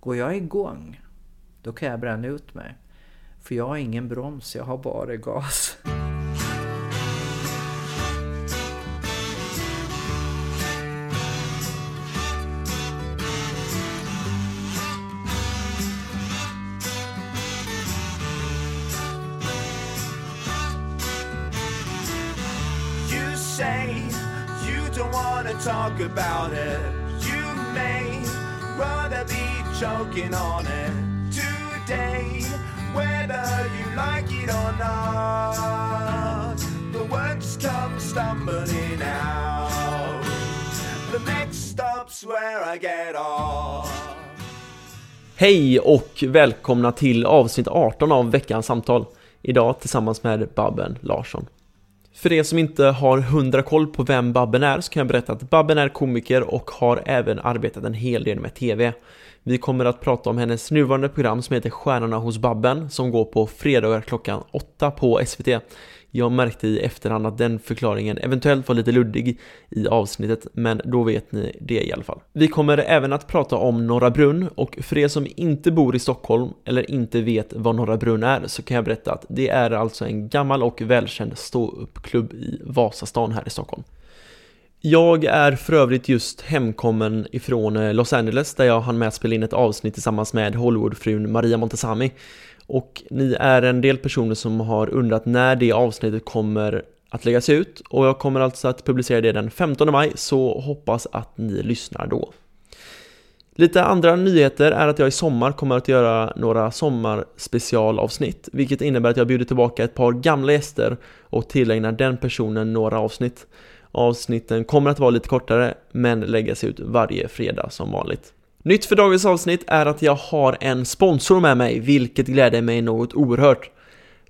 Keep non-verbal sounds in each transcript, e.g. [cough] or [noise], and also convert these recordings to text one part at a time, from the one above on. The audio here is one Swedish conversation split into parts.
Går jag igång, då kan jag bränna ut mig. För jag har ingen broms, jag har bara gas. Talk about it. You may rather be choking on it today, whether you like it or not. The words come stumbling out. The next stop's where I get off. Hej och välkomna till avsnitt 18 av veckans samtal. Idag tillsammans med Babben Larsson. För er som inte har hundra koll på vem Babben är så kan jag berätta att Babben är komiker och har även arbetat en hel del med TV. Vi kommer att prata om hennes nuvarande program som heter Stjärnorna hos Babben som går på fredagar klockan 8 på SVT. Jag märkte i efterhand att den förklaringen eventuellt var lite luddig i avsnittet, men då vet ni det i alla fall. Vi kommer även att prata om Norra Brunn och för er som inte bor i Stockholm eller inte vet vad Norra Brunn är så kan jag berätta att det är alltså en gammal och välkänd ståuppklubb i Vasastan här i Stockholm. Jag är för övrigt just hemkommen ifrån eh, Los Angeles där jag hann med att spela in ett avsnitt tillsammans med Hollywoodfrun Maria Montazami. Och ni är en del personer som har undrat när det avsnittet kommer att läggas ut och jag kommer alltså att publicera det den 15 maj så hoppas att ni lyssnar då. Lite andra nyheter är att jag i sommar kommer att göra några sommarspecialavsnitt vilket innebär att jag bjuder tillbaka ett par gamla gäster och tillägnar den personen några avsnitt. Avsnitten kommer att vara lite kortare men läggas ut varje fredag som vanligt. Nytt för dagens avsnitt är att jag har en sponsor med mig, vilket gläder mig något oerhört.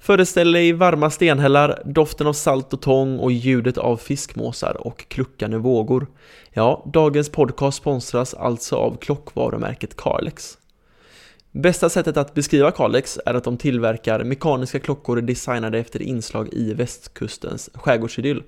Föreställ dig varma stenhällar, doften av salt och tång och ljudet av fiskmåsar och kluckande vågor. Ja, dagens podcast sponsras alltså av klockvarumärket Carlex. Bästa sättet att beskriva Carlex är att de tillverkar mekaniska klockor designade efter inslag i västkustens skärgårdsidyll.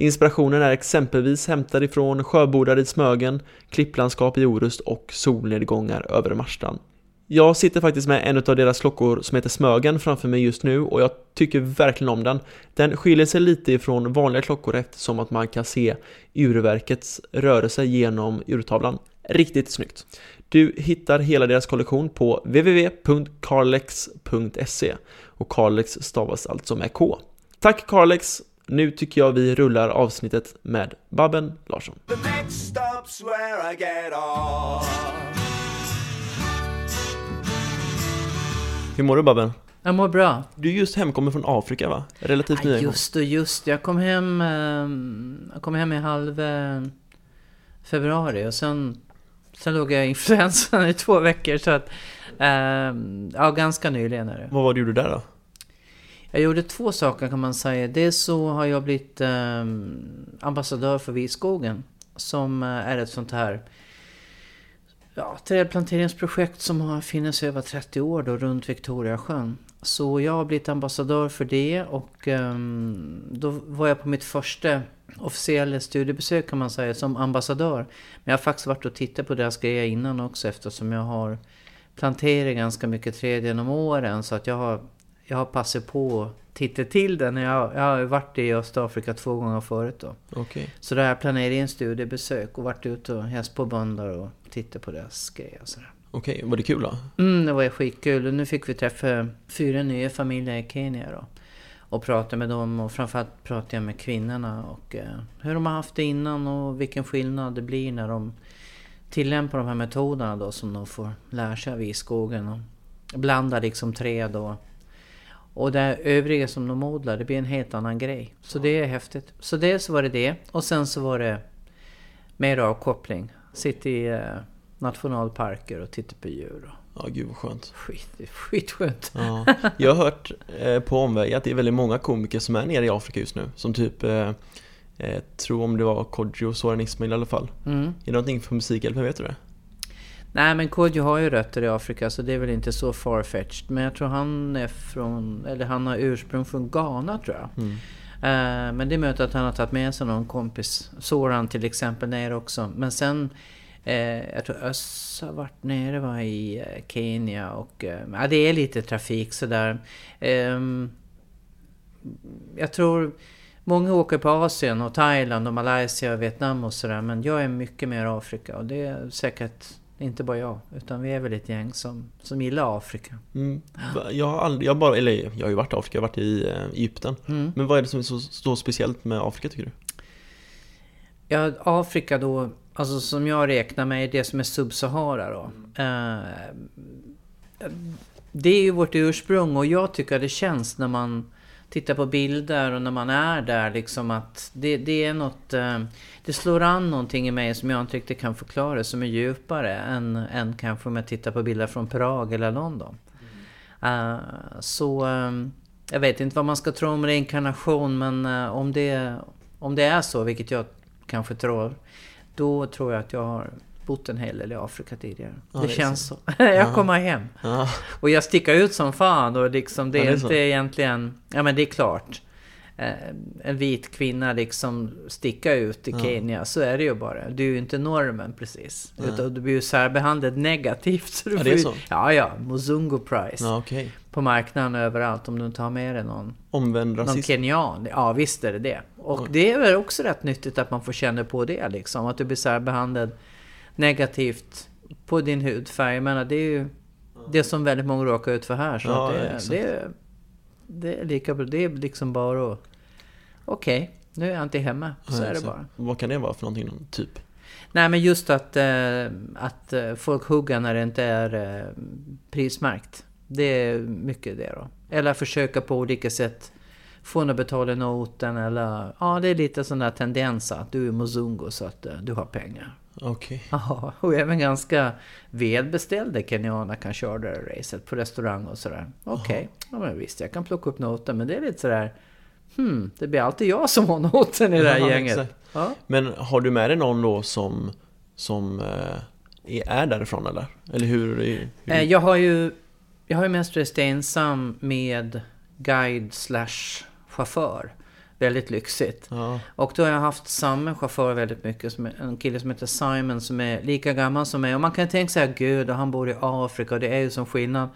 Inspirationen är exempelvis hämtad ifrån sjöbodar i Smögen, klipplandskap i Orust och solnedgångar över Marstrand. Jag sitter faktiskt med en av deras klockor som heter Smögen framför mig just nu och jag tycker verkligen om den. Den skiljer sig lite ifrån vanliga klockor eftersom att man kan se urverkets rörelse genom urtavlan. Riktigt snyggt. Du hittar hela deras kollektion på www.carlex.se och Carlex stavas alltså med K. Tack Carlex! Nu tycker jag vi rullar avsnittet med Babben Larsson. The next stop's where I get off. Hur mår du Babben? Jag mår bra. Du är just hemkommen från Afrika va? Relativt Ja, nyligen. just och just. Jag kom hem, ehm, jag kom hem i halv eh, februari och sen, sen låg jag i influensan i två veckor. Så att, ehm, ja, ganska nyligen är det. Vad var det du gjorde där då? Jag gjorde två saker kan man säga. Dels så har jag blivit eh, ambassadör för Viskogen. Som eh, är ett sånt här ja, trädplanteringsprojekt som har funnits i över 30 år då runt Victoriasjön. Så jag har blivit ambassadör för det och eh, då var jag på mitt första officiella studiebesök kan man säga som ambassadör. Men jag har faktiskt varit och tittat på deras grejer innan också eftersom jag har planterat ganska mycket träd genom åren så att jag har, jag har passat på att titta till det när jag, jag har varit i Östafrika två gånger förut då. Okej. Så där har jag planerat in studiebesök och varit ute och hälsat på bönder och tittat på deras grejer. Okej, var det kul då? Mm, det var skitkul. Och nu fick vi träffa fyra nya familjer i Kenya då. Och prata med dem och framförallt prata jag med kvinnorna och eh, hur de har haft det innan och vilken skillnad det blir när de tillämpar de här metoderna då som de får lära sig av i skogen. Och blanda liksom träd och, och det övriga som de odlar, det blir en helt annan grej. Så det är häftigt. Så dels var det det och sen så var det mer avkoppling. Sitta i eh, nationalparker och titta på djur. Och Ja, gud vad skönt. skit, skitskönt. Ja. Jag har hört eh, på omväg att det är väldigt många komiker som är nere i Afrika just nu. Som typ, eh, eh, tror om det var Kodjo Soran Ismail i alla fall. Mm. Är det någonting för Musikhjälpen, vet du det? Nej men Kodjo har ju rötter i Afrika så det är väl inte så farfetched. Men jag tror han är från, eller han har ursprung från Ghana tror jag. Mm. Eh, men det är möjligt att han har tagit med sig någon kompis. Soran till exempel ner också. Men sen, eh, jag tror Öss har varit nere var i eh, Kenya och ja, det är lite trafik sådär. Ehm, jag tror många åker på Asien och Thailand och Malaysia och Vietnam och sådär. Men jag är mycket mer Afrika och det är säkert inte bara jag. Utan vi är väl ett gäng som, som gillar Afrika. Mm. Jag har aldrig, jag bara, eller jag har ju varit i Afrika, jag har varit i eh, Egypten. Mm. Men vad är det som är så, så speciellt med Afrika tycker du? Ja, Afrika då, alltså som jag räknar med, det som är Sub-Sahara då. Eh, det är ju vårt ursprung och jag tycker det känns när man tittar på bilder och när man är där liksom att det, det är något... eh, det slår an någonting i mig som jag inte riktigt kan förklara som är djupare än, än kanske om jag tittar på bilder från Prag eller London. Eh, så eh, jag vet inte vad man ska tro om reinkarnation men eh, om, det, om det är så, vilket jag kanske tror, då tror jag att jag har bott en hel del i Afrika tidigare. Ja, det, det känns så. så. [laughs] jag kommer hem. Ja, Och jag sticker ut som fan och liksom det Ja, är, det är så. inte egentligen... Ja men det är klart. Eh, En vit kvinna liksom sticka ut i Ja. Kenya, så är det ju bara. Du är ju inte normen precis. Nej. Utan du blir ju särbehandlad negativt. [laughs] Så du Ja, det är så. Ja, ja. Muzungu price. ja okej. På marknaden överallt om du inte har med dig någon, Omvänd någon rasism. kenyan. Ja, visst är det det. Och Oj. det är väl också rätt nyttigt att man får känna på det liksom. Att du blir särbehandlad negativt på din hudfärg. Jag menar, det är ju det som väldigt många råkar ut för här. Så Ja, det, det, är- det är lika bra. Det är liksom bara att... Okej, nu är jag inte hemma. Så Ja, är det exakt. bara. Vad kan det vara för någonting, typ? Nej men just att, eh, att eh, folk hugger när det inte är eh, prismärkt. Det är mycket det då. Eller försöka på olika sätt få en att betala noten eller... Ja, det är lite sån där tendens att du är mozungo så att du har pengar. Okej. Ja, och även ganska välbeställda kenyaner kan köra det här racet på restaurang och sådär. Okej, ja men visst jag kan plocka upp noten men det är lite sådär... Hmm, det blir alltid jag som har noten i det här Ja, gänget. Ja. Men har du med dig någon då som, som eh, är- är därifrån eller? Eller hur? hur Eh, Jag har ju, jag har ju mest rest ensam med guide slash chaufför. Väldigt lyxigt. Ja, Och då har jag haft samma chaufför väldigt mycket. En kille som heter Simon som är lika gammal som mig. Och man kan tänka sig, gud, och han bor i Afrika och det är ju som skillnad.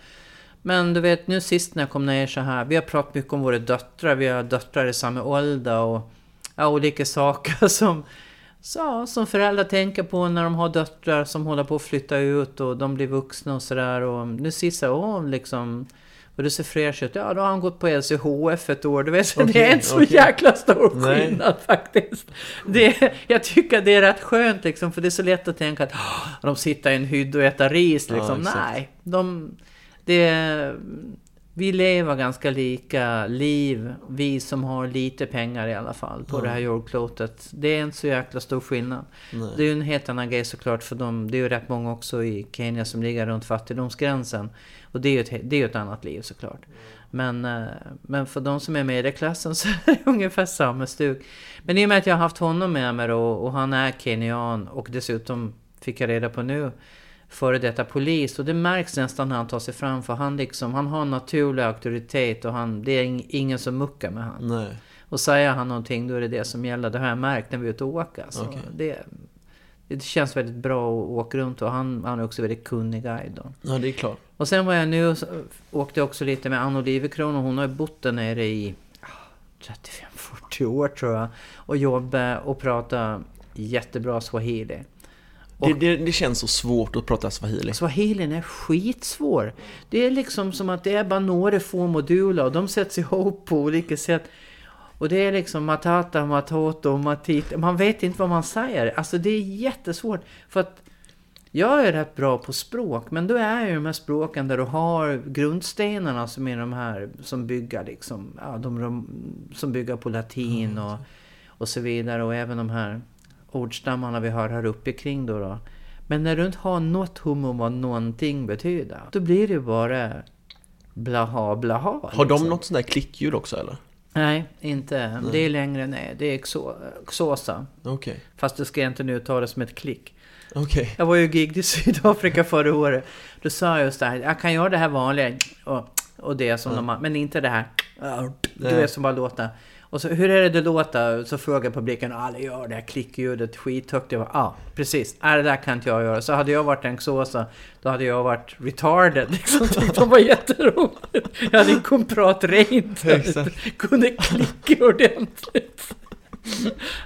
Men du vet, nu sist när jag kom ner så här. Vi har pratat mycket om våra döttrar. Vi har döttrar i samma ålder och ja, olika saker [laughs] som, så, som föräldrar tänker på när de har döttrar som håller på att flytta ut och de blir vuxna och sådär. Och nu sist så, åh, liksom... Och du ser fräsch ut. Ja, då har han gått på LCHF ett år. Du vet, så [laughs] det är inte så okej. jäkla stor Nej. skillnad faktiskt. Det, jag tycker det är rätt skönt liksom, för det är så lätt att tänka att "Åh, de sitter i en hydd och äter ris Ja, liksom. exakt. Nej, de, det, vi lever ganska lika liv, vi som har lite pengar i alla fall på Ja. det här jordklotet. Det är inte så jäkla stor skillnad. nej. Det är ju en helt annan grej såklart för dem. Det är ju rätt många också i Kenya som ligger runt fattigdomsgränsen. Och det är ju ett, det är ett annat liv såklart. Men, eh, men för de som är medelklassen [laughs] så är det ungefär samma stuk. Men i och med att jag har haft honom med mig då och han är kenyan och dessutom fick jag reda på nu före detta polis. Och det märks nästan när han tar sig fram. För han, liksom, han har en naturlig auktoritet och han, det är ing- ingen som muckar med han. Nej. Och säger han någonting då är det det som gäller. Det har jag märkt när vi är ute och åker. Så Okej. det, det känns väldigt bra att åka runt och han, han är också väldigt kunnig guide. Ja, det är klart. Och sen var jag nu åkte också lite med Ann Olivecron och hon har ju bott där nere i ah, 35-40 år tror jag. Och jobbat och pratat jättebra swahili. Det, det, det känns så svårt att prata swahili. Swahilin är skitsvår. Det är liksom som att det är bara några få moduler och de sätts ihop på olika sätt. Och det är liksom matata, matoto, matita. Man vet inte vad man säger. Alltså det är jättesvårt. För att jag är rätt bra på språk, men då är ju de här språken där du har grundstenarna som är de här som bygger liksom, ja, de som bygger på latin och, och så vidare. Och även de här ordstammarna vi har här uppe kring då. då. Men när du inte har något hum om vad någonting betyder, då blir det ju bara blaha blaha. Har de liksom. något sånt där klickljud också eller? Nej, inte. Det är längre ner. Det är Xhosa. Okej. Fast det ska jag inte nu ta det som ett klick. Okej. Jag var ju gig i Sydafrika förra året. Då sa jag just det här, jag kan göra det här vanliga och, och det som de har, men inte det här. Du Nej. vet som bara låter. Och så, hur är det det låter? Så frågar publiken och alla gör det här klickljudet skithögt. Jag ja precis, äh, det där kan inte jag göra. Så hade jag varit en såsa, då hade jag varit retarded. [laughs] Liksom. Tyckte de var jätteroligt. Jag hade inte prata rent. [laughs] Kunde klicka ordentligt.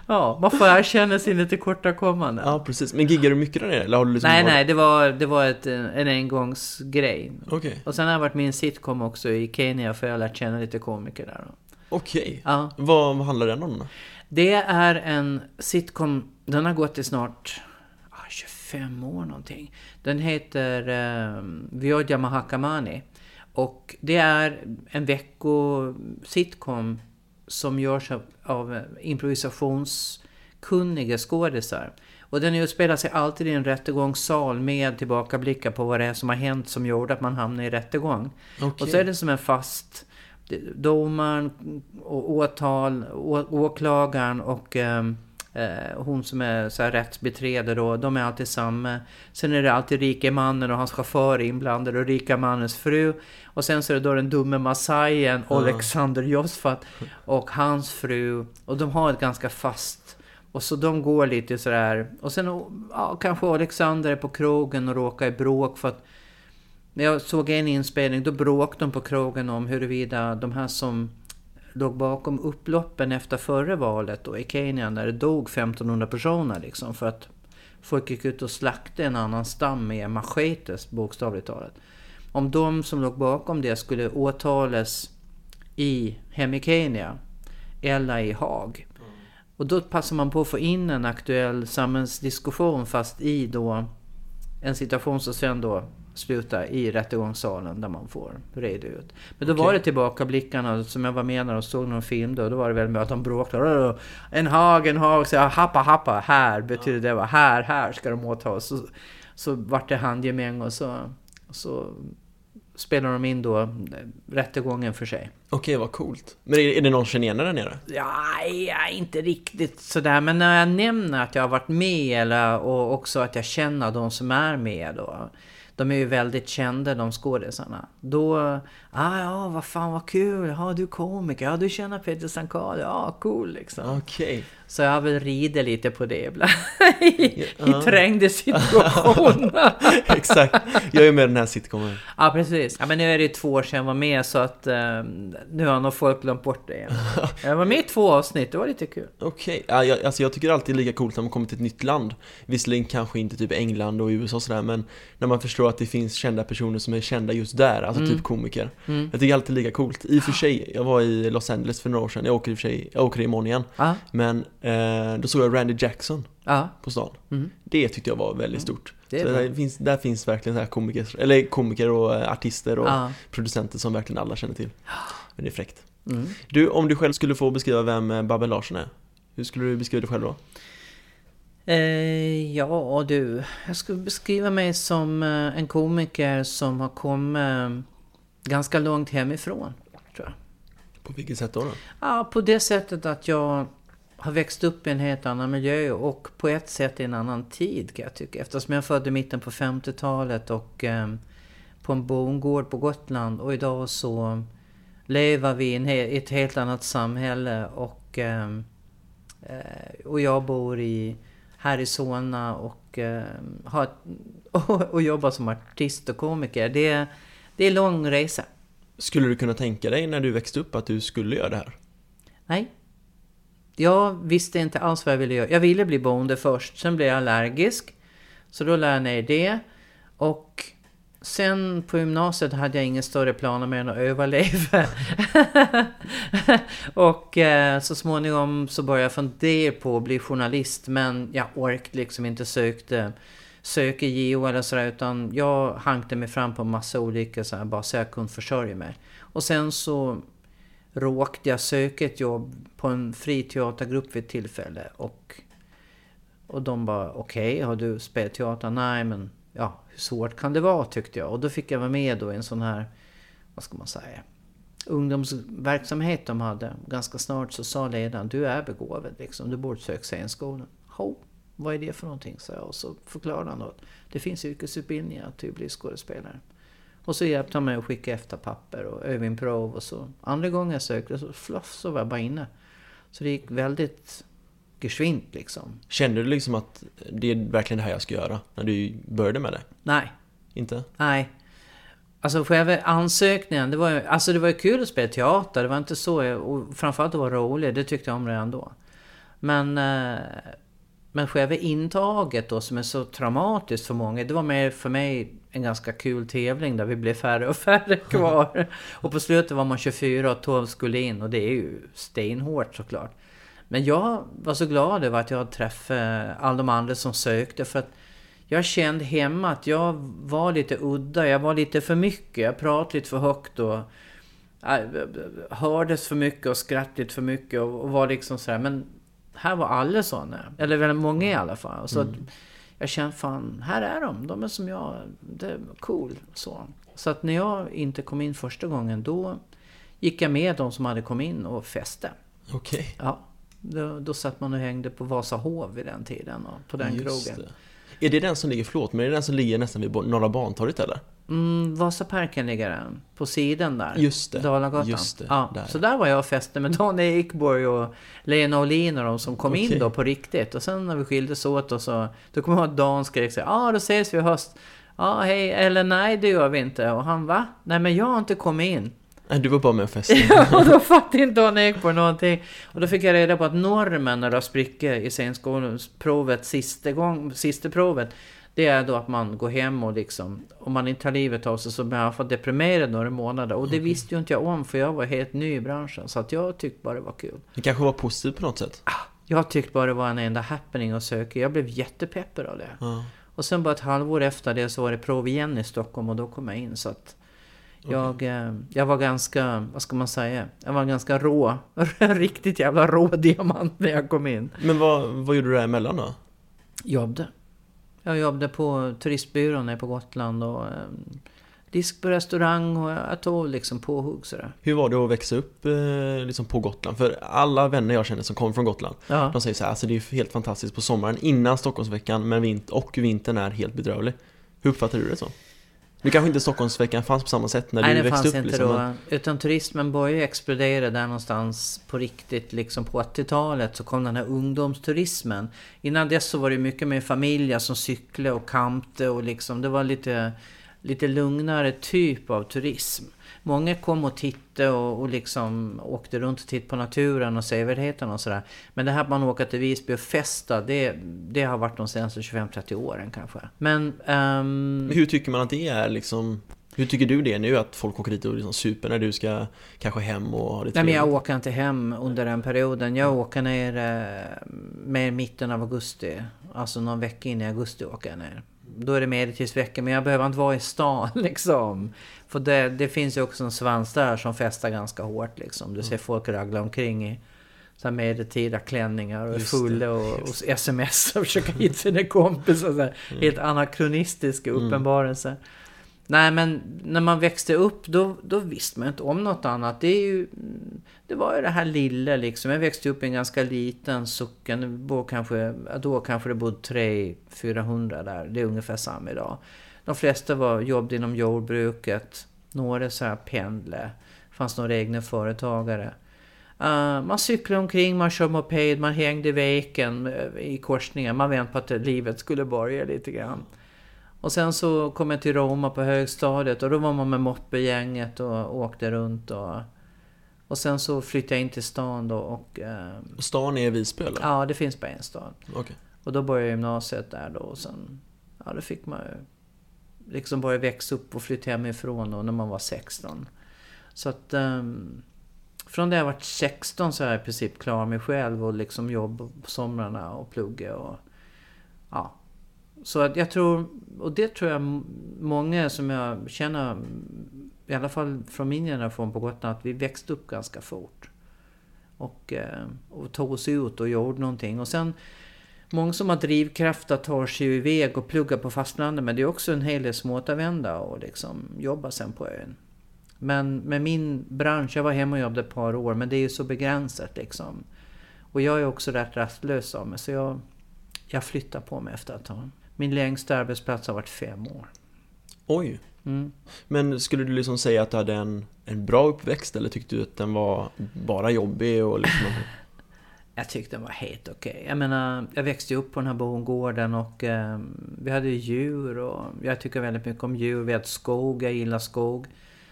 Ja, man får erkänna sina tillkortakommanden. Ja, precis. Men giggar du mycket där nere? Eller har du liksom Nej, bara- nej, det var, det var ett, en engångsgrej. Okej. Och sen har jag varit med i en sitcom också i Kenya för jag har lärt känna lite komiker där. Okej. Ja. Vad vad handlar den om? Det är en sitcom, den har gått i snart ah, 25 år någonting. Den heter eh, Vyodya Mahakamani. Och det är en vecko-sitcom som görs av, av improvisationskunniga skådisar. Och den utspelar sig alltid i en rättegångssal med tillbakablickar på vad det är som har hänt som gjorde att man hamnar i rättegång. Okej. Och så är det som en fast domaren, åtal, å, åklagaren och ehm, eh, hon som är så här rättsbiträde då, de är alltid samma. Sen är det alltid rike mannen och hans chaufför inblandade och rika mannens fru. Och sen så är det då den dumme massajen Alexander Josfat och hans fru. Och de har ett ganska fast och så de går lite sådär. Och sen ja, kanske Alexander är på krogen och råkar i bråk för att när jag såg en inspelning, då bråkade de på krogen om huruvida de här som låg bakom upploppen efter förra valet då, i Kenya, när det dog 1500 personer liksom, för att folk gick ut och slaktade en annan stam med machetes, bokstavligt talat. Om de som låg bakom det skulle åtalas i, hem i Kenya eller i Haag. Och då passar man på att få in en aktuell samhällsdiskussion fast i då en situation som sen då slutar i rättegångssalen där man får reda ut. Men då var Okej. det tillbakablickarna som jag var med när och såg någon film då. Då var det väl med att de bråkade. En hag, en hag. Så jag, happa, happa. Här betyder det var här, här ska de åtalas. Så, så vart det handgemäng och så, så spelar de in då rättegången för sig. Okej, vad coolt. Men är, är det någon chilenare där nere? Ja, ja, inte riktigt sådär. Men när jag nämner att jag har varit med eller, och också att jag känner de som är med då. De är ju väldigt kända de skådisarna. Då, ah, ja vad fan vad kul, ja du är komiker, ja du känner Peter Sankar, ja cool liksom. Okej. Så jag har väl ridit lite på det ibland. I, [laughs] i Ja. trängde situationer. [laughs] Exakt. Jag är med i den här sitcomen. ja precis. Ja men nu är det ju två år sedan jag var med så att eh, nu har nog folk glömt bort det igen. [laughs] Jag var med i två avsnitt, det var lite kul. Okej, ja, jag, alltså jag tycker alltid det är lika coolt när man kommer till ett nytt land Visserligen kanske inte typ England och USA och sådär men När man förstår att det finns kända personer som är kända just där, alltså typ komiker Mm. Jag tycker alltid lika coolt, i och för sig, jag var i Los Angeles för några år sedan, jag åker i och för sig, jag åker imorgon igen Ja, Men då såg jag Randy Jackson ja. på stan Mm. Det tyckte jag var väldigt stort det är så där, finns, där finns verkligen så här komiker, eller komiker och eh, artister och Ja. producenter som verkligen alla känner till [gasps] Men det är fräckt Mm. Du, om du själv skulle få beskriva vem eh, Babben Larsson är Hur skulle du beskriva dig själv då? Eh, ja du, jag skulle beskriva mig som eh, en komiker som har kommit eh, ganska långt hemifrån. Tror jag. På vilket sätt då? då? Ja, på det sättet att jag har växt upp i en helt annan miljö och på ett sätt i en annan tid kan jag tycka. Eftersom jag är född i mitten på 50-talet och eh, på en bondgård på Gotland och idag så lever vi i ett helt annat samhälle och, eh, eh, och jag bor i, här i Solna och, eh, har, och, [laughs] och jobbar som artist och komiker. Det, är- det är en lång resa. Skulle du kunna tänka dig när du växte upp att du skulle göra det här? Nej. Jag visste inte alls vad jag ville göra. Jag ville bli bonde först, sen blev jag allergisk. Så då lärde jag ner det. Och sen på gymnasiet hade jag ingen större planer mer än att överleva. [laughs] och eh, så småningom så började jag fundera på att bli journalist. Men jag orkade liksom inte sökte söka JO eller sådär. Utan jag hankade mig fram på massa olika så här, bara så jag kunde försörja mig. Och sen så råkade jag söka ett jobb på en fri teatergrupp vid ett tillfälle. Och, och de bara, okej, har du spelat teater? Nej, men ja, hur svårt kan det vara tyckte jag. Och då fick jag vara med då i en sån här, vad ska man säga, ungdomsverksamhet de hade. Ganska snart så sa ledaren, du är begåvad liksom, du borde söka scenskolan. Ho, vad är det för någonting? sa jag. Och så förklarade han då att det finns yrkesutbildningar typ till att bli skådespelare. Och så hjälpte han mig att skicka efter papper och öva in prov och så. Andra gången jag sökte så fluff så var jag bara inne. Så det gick väldigt geschwint liksom. Kände du liksom att det är verkligen det här jag ska göra när du började med det? Nej, Inte? nej. Alltså själva ansökningen, det var ju, alltså det var ju kul att spela teater. Det var inte så, och framförallt att vara rolig, det tyckte jag om redan då. Men, eh, men själva intaget då som är så traumatiskt för många, det var mer för mig en ganska kul tävling där vi blev färre och färre [laughs] kvar. och på slutet var man 24 och 12 skulle in och det är ju stenhårt såklart. Men jag var så glad över att jag hade träffat alla de andra som sökte för att jag kände hemma att jag var lite udda, jag var lite för mycket, jag pratade lite för högt och äh, hördes för mycket och skrattade lite för mycket och, och var liksom sådär. Men här var alla sådana, eller väldigt många i alla fall. Så att jag kände fan, här är de, de är som jag, det är cool. Så. så att när jag inte kom in första gången då gick jag med de som hade kommit in och feste. Okej. Ja, då, då satt man och hängde på Vasahov vid den tiden och på den Just krogen. det. Är det den som ligger, förlåt, men är det den som ligger nästan vid Norra Bantorget eller? Mm, Vasaparken ligger den. På sidan där. Just det, Dalagatan. just det, ja, där. Så där var jag och festade med [laughs] Dan Ekborg och Lena Olin och de som kom Okej. in då på riktigt. Och sen när vi skildes åt och så... Då kommer jag ihåg att Dan skrek så ja ah, då ses vi i höst. Ja, hej, eller nej det gör vi inte. Och han va? Nej men jag har inte kommit in. Nej, du var bara med och festade. [laughs] Ja, och då fattade inte Dan Ekborg någonting. Och då fick jag reda på att normen när du har sprickor i scenskoleprovet sista, gång, sista provet det är då att man går hem och liksom, om man inte tar livet av sig så blir man fall deprimerad några månader. Och det visste ju inte jag om för jag var helt ny i branschen. Så att jag tyckte bara det var kul. Det kanske var positivt på något sätt? Jag tyckte bara det var en enda happening att söka. Jag blev jättepeppad av det. Ja. Och sen bara ett halvår efter det så var det prov igen i Stockholm och då kom jag in. Så att jag, eh, jag var ganska, vad ska man säga? Jag var ganska rå. [laughs] Riktigt jävla rå diamant när jag kom in. Men vad, vad gjorde du däremellan då? Jobbade. Jag jobbade på turistbyrån nere på Gotland och eh, disk på restaurang och jag tog liksom påhugg sådär. Hur var det att växa upp eh, liksom på Gotland? För alla vänner jag känner som kommer från Gotland, Ja. de säger så här, alltså det är helt fantastiskt på sommaren innan Stockholmsveckan, men vint och vintern är helt bedrövlig. Hur uppfattar du det så? Nu kanske inte Stockholmsveckan fanns på samma sätt när Nej, du det växte fanns upp inte liksom, då. men- Utan turismen började explodera där någonstans på riktigt. Liksom på 80-talet så kom den här ungdomsturismen. Innan dess så var det mycket mer familjer som cyklade och campade och liksom det var lite, lite lugnare typ av turism. Många kom och tittade och, och liksom åkte runt och tittade på naturen och sevärdheterna och sådär. Men det här att man åker till Visby och festar, det, det har varit de senaste 25-30 åren kanske. Men... Men hur tycker man att det är liksom? Hur tycker du det nu att folk åker dit och liksom super när du ska kanske hem och ha det Nej men jag trevligt? åker inte hem under den perioden. Jag åker ner eh, med mitten av augusti. Alltså någon vecka in i augusti åker jag ner. Då är det medeltidsvecka men jag behöver inte vara i stan [laughs] liksom. För det, det finns ju också en svans där som festar ganska hårt liksom. Du ser folk ragla omkring i så här medeltida klänningar och är Just fulla och, och sms och försöker hitta sina kompisar. Så här, Helt anakronistiska uppenbarelser. Nej, men när man växte upp då, då visste man inte om något annat. Det, är ju, det var ju det här lilla liksom. Jag växte upp i en ganska liten socken. Kanske, då kanske det bodde 300-400 där. Det är ungefär samma idag. De flesta var jobbade inom jordbruket. Några så här pendlade. Det fanns några egna företagare. Uh, man cyklade omkring, man körde moped, man hängde i veken eh, i korsningen. Man väntade på att livet skulle börja lite grann. Och sen så kom jag till Roma på högstadiet och då var man med moppegänget och åkte runt och... Och sen så flyttade jag in till stan då och... Uh, Stan är Visby eller? ja, det finns bara en stad. Okej. Och då började jag gymnasiet där då och sen... Ja, då fick man ju liksom börja växa upp och flytta hemifrån då när man var 16. Så att... Um, från det jag var 16 så är jag i princip klar med mig själv och liksom jobb på somrarna och plugga och... Ja. Så att jag tror, och det tror jag många som jag känner, i alla fall från min generation på Gotland, att vi växte upp ganska fort. Och, eh, och tog oss ut och gjorde någonting. Och sen, många som har drivkraft att ta sig iväg och plugga på fastlandet, men det är också en hel del smååtervända och liksom jobba sen på ön. Men med min bransch, jag var hemma och jobbade ett par år, men det är ju så begränsat liksom. Och jag är också rätt rastlös av mig, så jag, jag flyttar på mig efter ett tag. Min längsta arbetsplats har varit fem år. Oj. Mm. Men skulle du liksom säga att du hade en, en bra uppväxt eller tyckte du att den var bara jobbig och liksom... [laughs] Jag tyckte den var helt okej. Jag menar, jag växte upp på den här bondgården och eh, vi hade djur och jag tycker väldigt mycket om djur. Vi hade skog, jag gillar skog.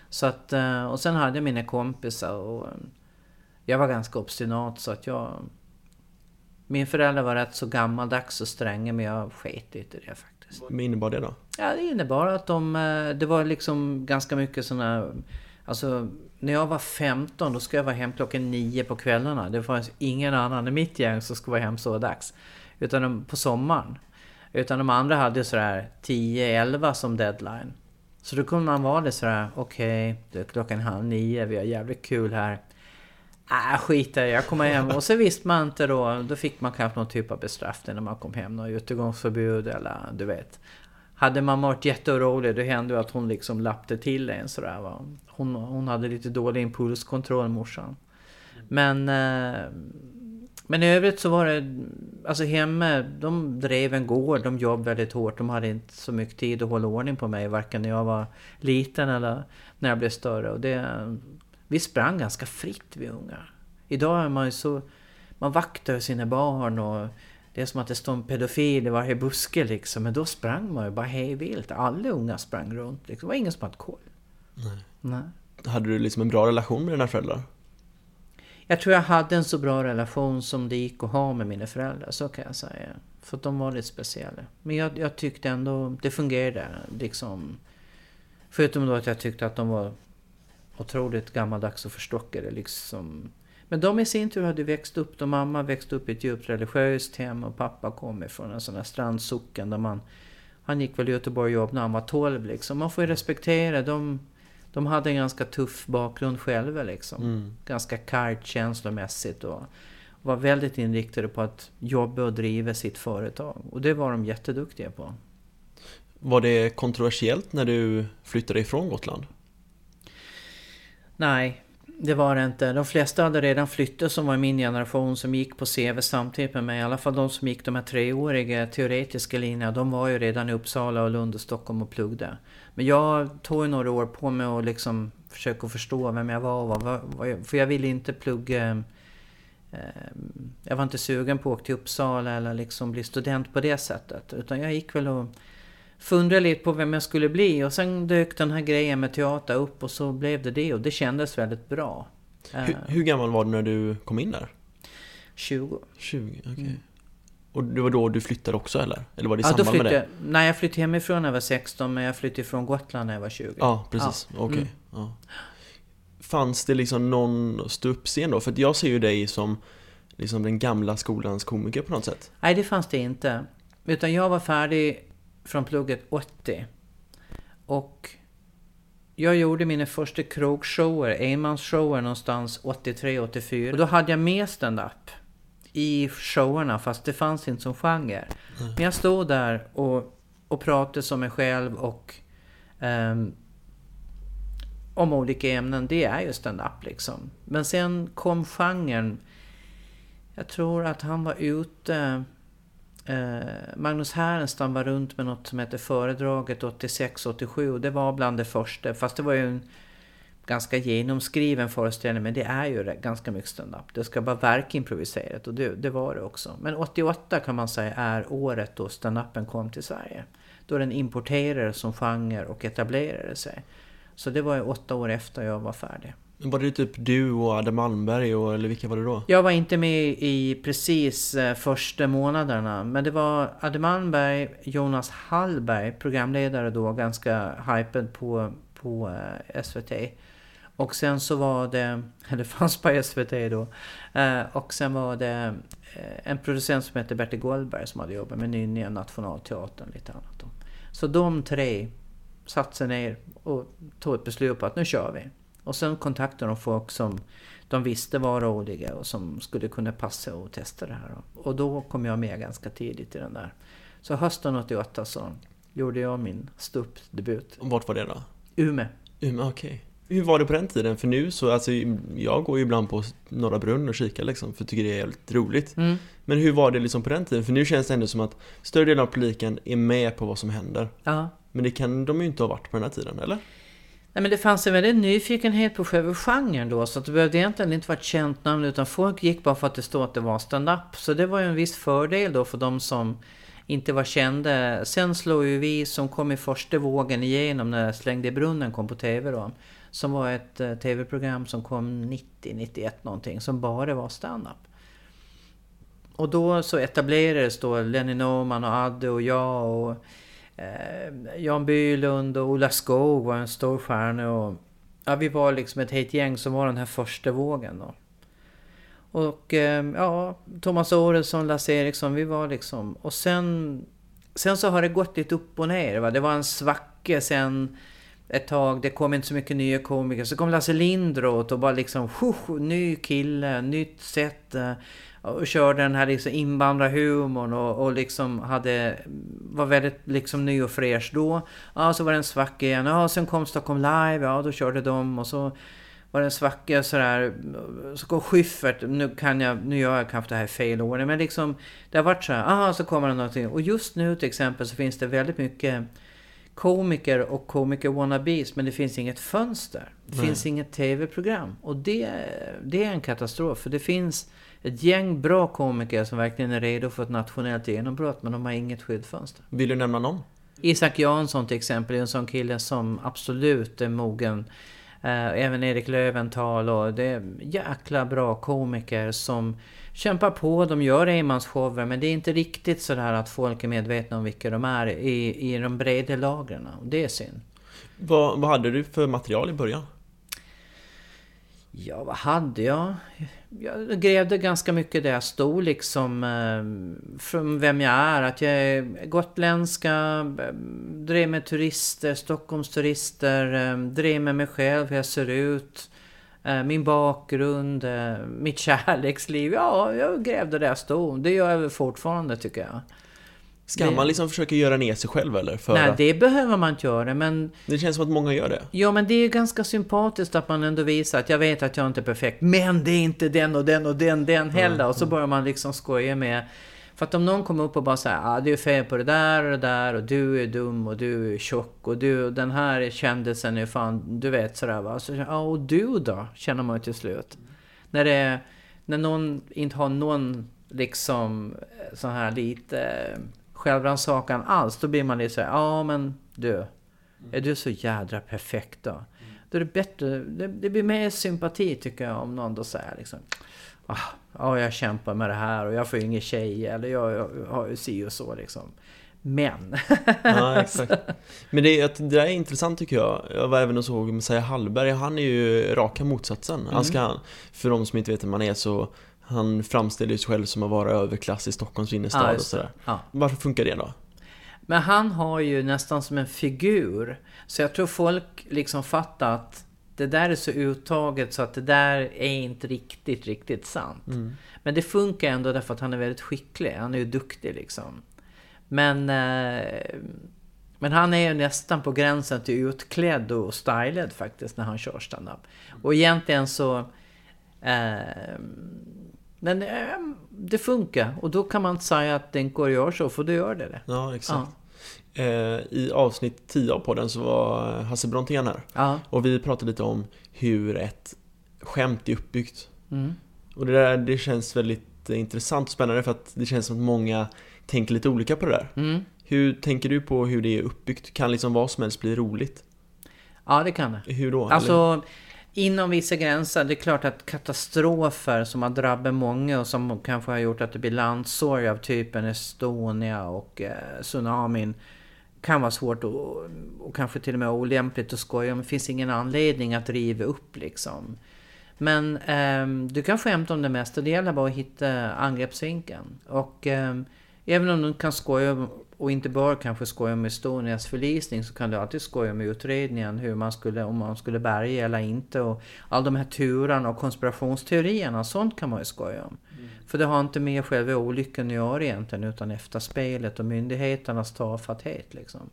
Så att, eh, och sen hade jag mina kompisar och jag var ganska obstinat så att jag... Min förälder var rätt så gammaldags och stränga men jag sket i det faktiskt. Vad innebar det då? Ja, det innebar att de... eh, Det var liksom ganska mycket såna... Alltså, när jag var 15 då skulle jag vara hem klockan 9 på kvällarna. Det fanns ingen annan i mitt gäng som skulle vara hem så dags. Utan de, på sommaren. Utan de andra hade sådär 10-11 som deadline. Så då kunde man vara det sådär, okej, det är klockan halv nio, vi har jävligt kul här. Äh, skit i det, jag kommer hem. Och så visste man inte då, då fick man kanske någon typ av bestraffning när man kom hem. Något utegångsförbud eller du vet. Hade man varit jätteorolig då hände det att hon liksom lappte till en sådär va. Hon, hon hade lite dålig impulskontroll morsan. Men... Eh, men i övrigt så var det... Alltså hemma, de drev en gård, de jobbade väldigt hårt. De hade inte så mycket tid att hålla ordning på mig. Varken när jag var liten eller när jag blev större. Och det, vi sprang ganska fritt vi ungar. Idag är man ju så... Man vaktar ju sina barn och... Det är som att det står en pedofil i varje buske liksom. Men då sprang man ju bara hej vilt. Alla unga sprang runt liksom. Det var ingen som hade koll. Nej. Nej. Hade du liksom en bra relation med dina föräldrar? Jag tror jag hade en så bra relation som det gick att ha med mina föräldrar, så kan jag säga. För de var lite speciella. Men jag, jag tyckte ändå det fungerade liksom. Förutom då att jag tyckte att de var otroligt gammaldags och förstockade liksom. Men de i sin tur hade växt upp, de mamma växte upp i ett djupt religiöst hem och pappa kom ifrån en sån här strandsocken där man... Han gick väl i Göteborg och jobbade när han var 12 liksom. Man får ju respektera dem. De hade en ganska tuff bakgrund själva liksom. Mm. Ganska kargt känslomässigt och var väldigt inriktade på att jobba och driva sitt företag. Och det var de jätteduktiga på. Var det kontroversiellt när du flyttade ifrån Gotland? Nej, det var det inte. De flesta hade redan flyttat som var i min generation som gick på CV samtidigt med mig. I alla fall de som gick de här treåriga teoretiska linjerna. De var ju redan i Uppsala och Lund och Stockholm och pluggade. Men jag tog ju några år på mig att liksom försöka förstå vem jag var och vad, vad, vad jag, För jag ville inte plugga... Eh, jag var inte sugen på att åka till Uppsala eller liksom bli student på det sättet. Utan jag gick väl och funderade lite på vem jag skulle bli. Och sen dök den här grejen med teater upp och så blev det det. Och det kändes väldigt bra. Eh, Hur, hur gammal var du när du kom in där? 20. 20, okej. Mm. Och det var då du flyttade också eller? Eller var det i Ja, samband med flyttade, det? nej, jag flyttade hemifrån när jag var 16 men jag flyttade från Gotland när jag var 20. Ja, precis. Okej. Mm. Ja. Fanns det liksom någon ståuppscen då? För jag ser ju dig som liksom den gamla skolans komiker på något sätt. Nej, det fanns det inte. Utan jag var färdig från plugget 80. Och jag gjorde mina första krogshower, enmansshower någonstans 83-84. Och då hade jag med stand-up i showerna fast det fanns inte som genre. Men jag stod där och, och pratade som mig själv och ehm, om olika ämnen, det är ju stand-up liksom. Men sen kom genren, jag tror att han var ute, Eh, Magnus Härenstam var runt med något som heter Föredraget 86-87 det var bland det första, fast det var ju en ganska genomskriven föreställning, men det är ju ganska mycket stand-up. Det ska vara improviserat och det, det var det också. Men 88 kan man säga är året då stand-upen kom till Sverige. Då den importerades som genre och etablerade sig. Så det var ju åtta år efter jag var färdig. Men Var det typ du och Adam Malmberg och, eller vilka var det då? Jag var inte med i precis eh, första månaderna, men det var Adde Malmberg, Jonas Hallberg, programledare då, ganska hypad på, på eh, SVT. Och sen så var det, [laughs] eller fanns på SVT då, eh, och sen var det en producent som hette Bertil Goldberg som hade jobbat med Nynningen, Nationalteatern och lite annat. Då. Så de tre satte sig ner och tog ett beslut på att nu kör vi. Och sen kontaktade de folk som de visste var roliga och som skulle kunna passa och testa det här. Och då kom jag med ganska tidigt i den där. Så hösten 88 så gjorde jag min ståuppdebut. Och Vart var det då? Umeå. Umeå, okej. Hur var det på den tiden? För nu så, alltså jag går ju ibland på Norra Brunn och kikar liksom, för jag tycker det är jävligt roligt. Mm. Men hur var det liksom på den tiden? För nu känns det ändå som att större delen av publiken är med på vad som händer. Ja. Men det kan de ju inte ha varit på den här tiden, eller? Nej, men det fanns en väldig nyfikenhet på själva genren då, så att det behövde egentligen inte vara ett känt namn, utan folk gick bara för att det stod att det var stand-up. Så det var ju en viss fördel då för de som inte var kända. Sen slog ju vi, som kom i första vågen igenom när Slängde i brunnen kom på TV då, som var ett eh, TV-program som kom 90, 91 någonting, som bara var stand-up. Och då så etablerades då Lenny Norman och Adde och jag och eh, Jan Bylund och Ola Skog var en stor stjärna och ja, vi var liksom ett helt gäng som var den här första vågen då. Och eh, ja, Thomas Oredsson, Lasse Eriksson, vi var liksom... Och sen, sen så har det gått lite upp och ner. Va? Det var en svacka sen ett tag. Det kom inte så mycket nya komiker. Så kom Lasse Lindroth och bara liksom... Ny kille, nytt sätt. Eh, och körde den här liksom invandrarhumorn och, och liksom hade... Var väldigt liksom ny och fräsch då. Ja, så var det en svacka igen. Ja, sen kom Stockholm Live. Ja, då körde de och så var det en svacka sådär, så kom Schyffert, nu kan jag, nu gör jag kanske det här fel ordning, men liksom det har varit så här, aha, så kommer det någonting. Och just nu till exempel så finns det väldigt mycket komiker och komiker wannabes, men det finns inget fönster. Det Nej. finns inget tv-program. Och det, det är en katastrof, för det finns ett gäng bra komiker som verkligen är redo för ett nationellt genombrott, men de har inget skyltfönster. Vill du nämna någon? Isak Jansson till exempel är en sån kille som absolut är mogen. Eh, även Erik Löwenthal och det är jäkla bra komiker som kämpar på. De gör enmansshower men det är inte riktigt sådär att folk är medvetna om vilka de är i, i de breda lagren. Det är synd. Vad, vad hade du för material i början? Ja, vad hade jag? Jag grävde ganska mycket där jag stod liksom. Eh, från vem jag är. Att jag är gotländska, eh, drev med turister, Stockholmsturister, eh, drev med mig själv, hur jag ser ut. Eh, min bakgrund, eh, mitt [laughs] kärleksliv. Ja, jag grävde där jag stod. Det gör jag väl fortfarande tycker jag. Ska Det- man liksom försöka göra ner sig själv eller? För Nej, att, det behöver man inte göra, men det känns som att många gör det. Ja, men det är ganska sympatiskt att man ändå visar att jag vet att jag inte är perfekt, men det är inte den och den och den, den heller. Och så börjar man liksom skoja med... För att om någon kommer upp och bara säger ah, du är fel på det där och det där och du är dum och du är tjock och du och den här kändisen är fan, du vet sådär va. Så, ja, och du då? Känner man ju till slut. När det är, när någon inte har någon liksom sån här lite eh, självrannsakan alls, då blir man lite såhär, ja men du, är du så jädra perfekt då? Då är det bättre, det, det blir mer sympati tycker jag om någon då säger liksom ah, Ja, jag kämpar med det här och jag får ingen tjej eller jag, har ju si och så liksom. Men. Ja, exakt. Men det, är, det där är intressant tycker jag. Jag var även och såg Messiah Hallberg, han är ju raka motsatsen. Mm. Han ska, för de som inte vet vem man är så, han framställer ju sig själv som att vara överklass i Stockholms innerstad och just det. sådär. Ja. Varför funkar det då? Men han har ju nästan som en figur. Så jag tror folk liksom fattar att det där är så uttaget så att det där är inte riktigt, riktigt sant. Men det funkar ändå därför att han är väldigt skicklig. Han är ju duktig liksom. Men... Eh, Men han är ju nästan på gränsen till utklädd och stylad faktiskt när han kör stand-up. Och egentligen så... Eh, men eh, det funkar. Och då kan man säga att inte går göra så, för då gör det det. Ja, exakt. Eh, I avsnitt 10 av podden så var Hasse Brontén här. Ja. Och vi pratade lite om hur ett skämt är uppbyggt. Mm. Och det där det känns väldigt intressant och spännande för att det känns som att många tänker lite olika på det där. Mm. Hur tänker du på hur det är uppbyggt? Kan liksom vad som helst bli roligt? Ja, det kan det. Hur då? Eller? Inom vissa gränser. Det är klart att katastrofer som har drabbat många och som kanske har gjort att det blir landssorg av typen Estonia och eh, tsunamin kan vara svårt och, och kanske till och med olämpligt att skoja om. Det finns ingen anledning att riva upp liksom. Men eh, du kan skämta om det mesta. Det gäller bara att hitta angreppsvinkeln. Och eh, även om du kan skoja och inte bara kanske skoja om Estonias förlisning så kan du alltid skoja om utredningen. Hur man skulle, om man skulle bärga eller inte. Och all de här turerna och konspirationsteorierna. Sånt kan man ju skoja om. För det har inte med själva olyckan att göra egentligen. Utan efterspelet och myndigheternas tafatthet liksom.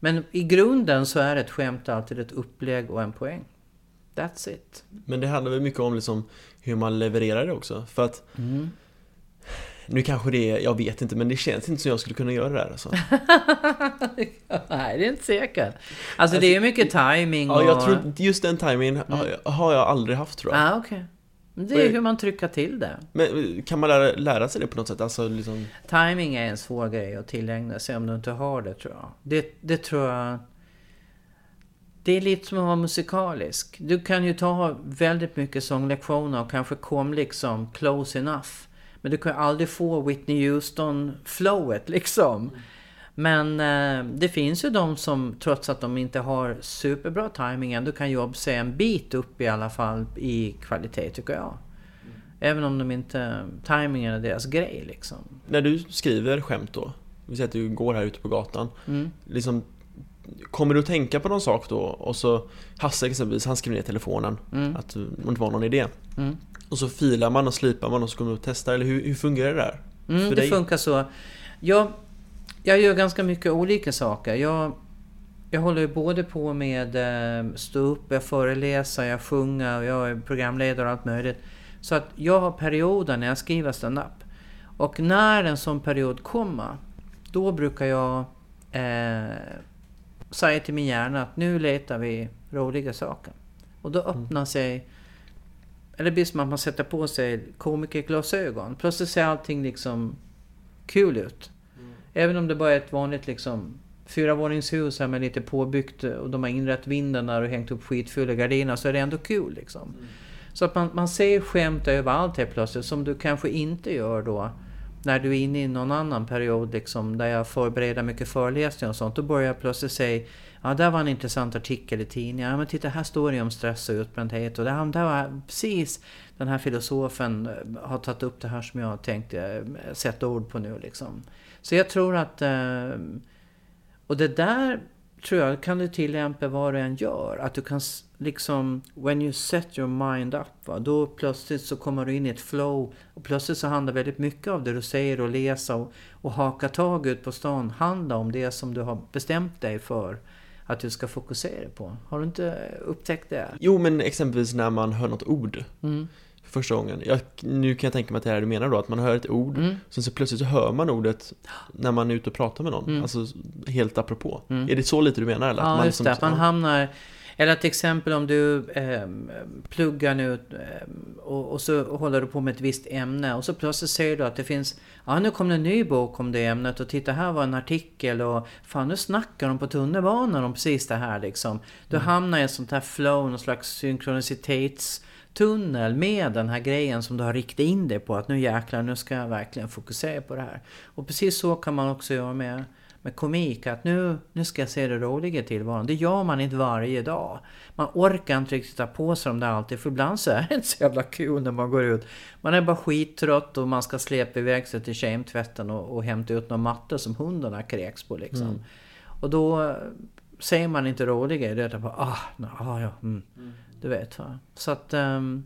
Men i grunden så är ett skämt alltid ett upplägg och en poäng. That's it. Men det handlar väl mycket om liksom hur man levererar det också. För att Mm. Nu kanske det är, jag vet inte, men det känns inte som jag skulle kunna göra det där alltså. [laughs] Nej, det är inte säkert. Alltså det är ju mycket timing och... Ja, jag tror just den timingen har- har jag aldrig haft tror jag. Ah, okej. Men Det är hur man trycker till det. Men kan man lära, lära sig det på något sätt? Alltså liksom... Timing är en svår grej att tillägna sig om du inte har det tror jag. Det, det tror jag... Det är lite som att vara musikalisk. Du kan ju ta väldigt mycket sånglektioner och kanske kom liksom close enough. Men du kan ju aldrig få Whitney Houston-flowet liksom. Men eh, det finns ju de som trots att de inte har superbra timing ändå kan jobba sig en bit upp i alla fall i kvalitet tycker jag. Även om de inte... Timingen är deras grej liksom. När du skriver skämt då, vi säger att du går här ute på gatan, Mm. liksom Kommer du att tänka på någon sak då? Och så Hasse exempelvis, han skriver ner i telefonen att det inte var någon idé. Mm. Och så filar man och slipar man och så kommer du och testar, eller hur, hur fungerar det där? Mm, det dig? funkar så. Jag, jag gör ganska mycket olika saker. Jag, jag håller ju både på med eh, stå upp, jag föreläser, jag sjunger, jag är programledare och allt möjligt. Så att jag har perioder när jag skriver stand-up. Och när en sån period kommer, då brukar jag eh, säga till min hjärna att nu letar vi roliga saker. Och då öppnar sig eller det blir som att man sätter på sig komikerglasögon. Plötsligt ser allting liksom kul ut. Även om det bara är ett vanligt liksom fyravåningshus här med lite påbyggt och de har inrett vinden där och hängt upp skitfulla gardiner så är det ändå kul liksom. Så att man, man ser skämt överallt helt plötsligt som du kanske inte gör då när du är inne i någon annan period liksom, där jag förbereder mycket föreläsningar och sånt. Då börjar jag plötsligt säga Ja, där var en intressant artikel i tidningen. Ja, men titta här står det om stress och utbrändhet. Och där, där var precis den här filosofen eh, har tagit upp det här som jag tänkte eh, sätta ord på nu liksom. Så jag tror att... Eh, och det där tror jag kan du tillämpa vad du än gör. Att du kan liksom... When you set your mind up. Va, då plötsligt så kommer du in i ett flow. Och plötsligt så handlar väldigt mycket av det du säger och läser och, och haka tag ut på stan. Handlar om det som du har bestämt dig för att du ska fokusera på. Har du inte upptäckt det? Jo, men exempelvis när man hör något ord Mm. för första gången. Jag, nu kan jag tänka mig att det är det du menar då, att man hör ett ord, Mm. sen så plötsligt så hör man ordet när man är ute och pratar med någon. Mm. Alltså helt apropå. Mm. Är det så lite du menar eller? Ja, Att just det. Att man hamnar... Eller till exempel om du eh, pluggar nu eh, och, och så håller du på med ett visst ämne och så plötsligt ser du att det finns... Ja, nu kom det en ny bok om det ämnet och titta här var en artikel och fan nu snackar de på tunnelbanan om precis det här liksom. Du hamnar i ett sånt här flow, någon slags synkronicitetstunnel med den här grejen som du har riktat in dig på att nu jäklar, nu ska jag verkligen fokusera på det här. Och precis så kan man också göra med med komik, att nu, nu ska jag se det roliga tillvaron. Det gör man inte varje dag. Man orkar inte riktigt ta på sig dem där alltid, för ibland så är det inte så jävla kul när man går ut. Man är bara skittrött och man ska släpa iväg sig till kemtvätten och, och hämta ut någon matte som hundarna kräks på liksom. Och då eh, säger man inte roliga, det är bara ah, no, ah ja, mm. Du vet va. Så att... ehm,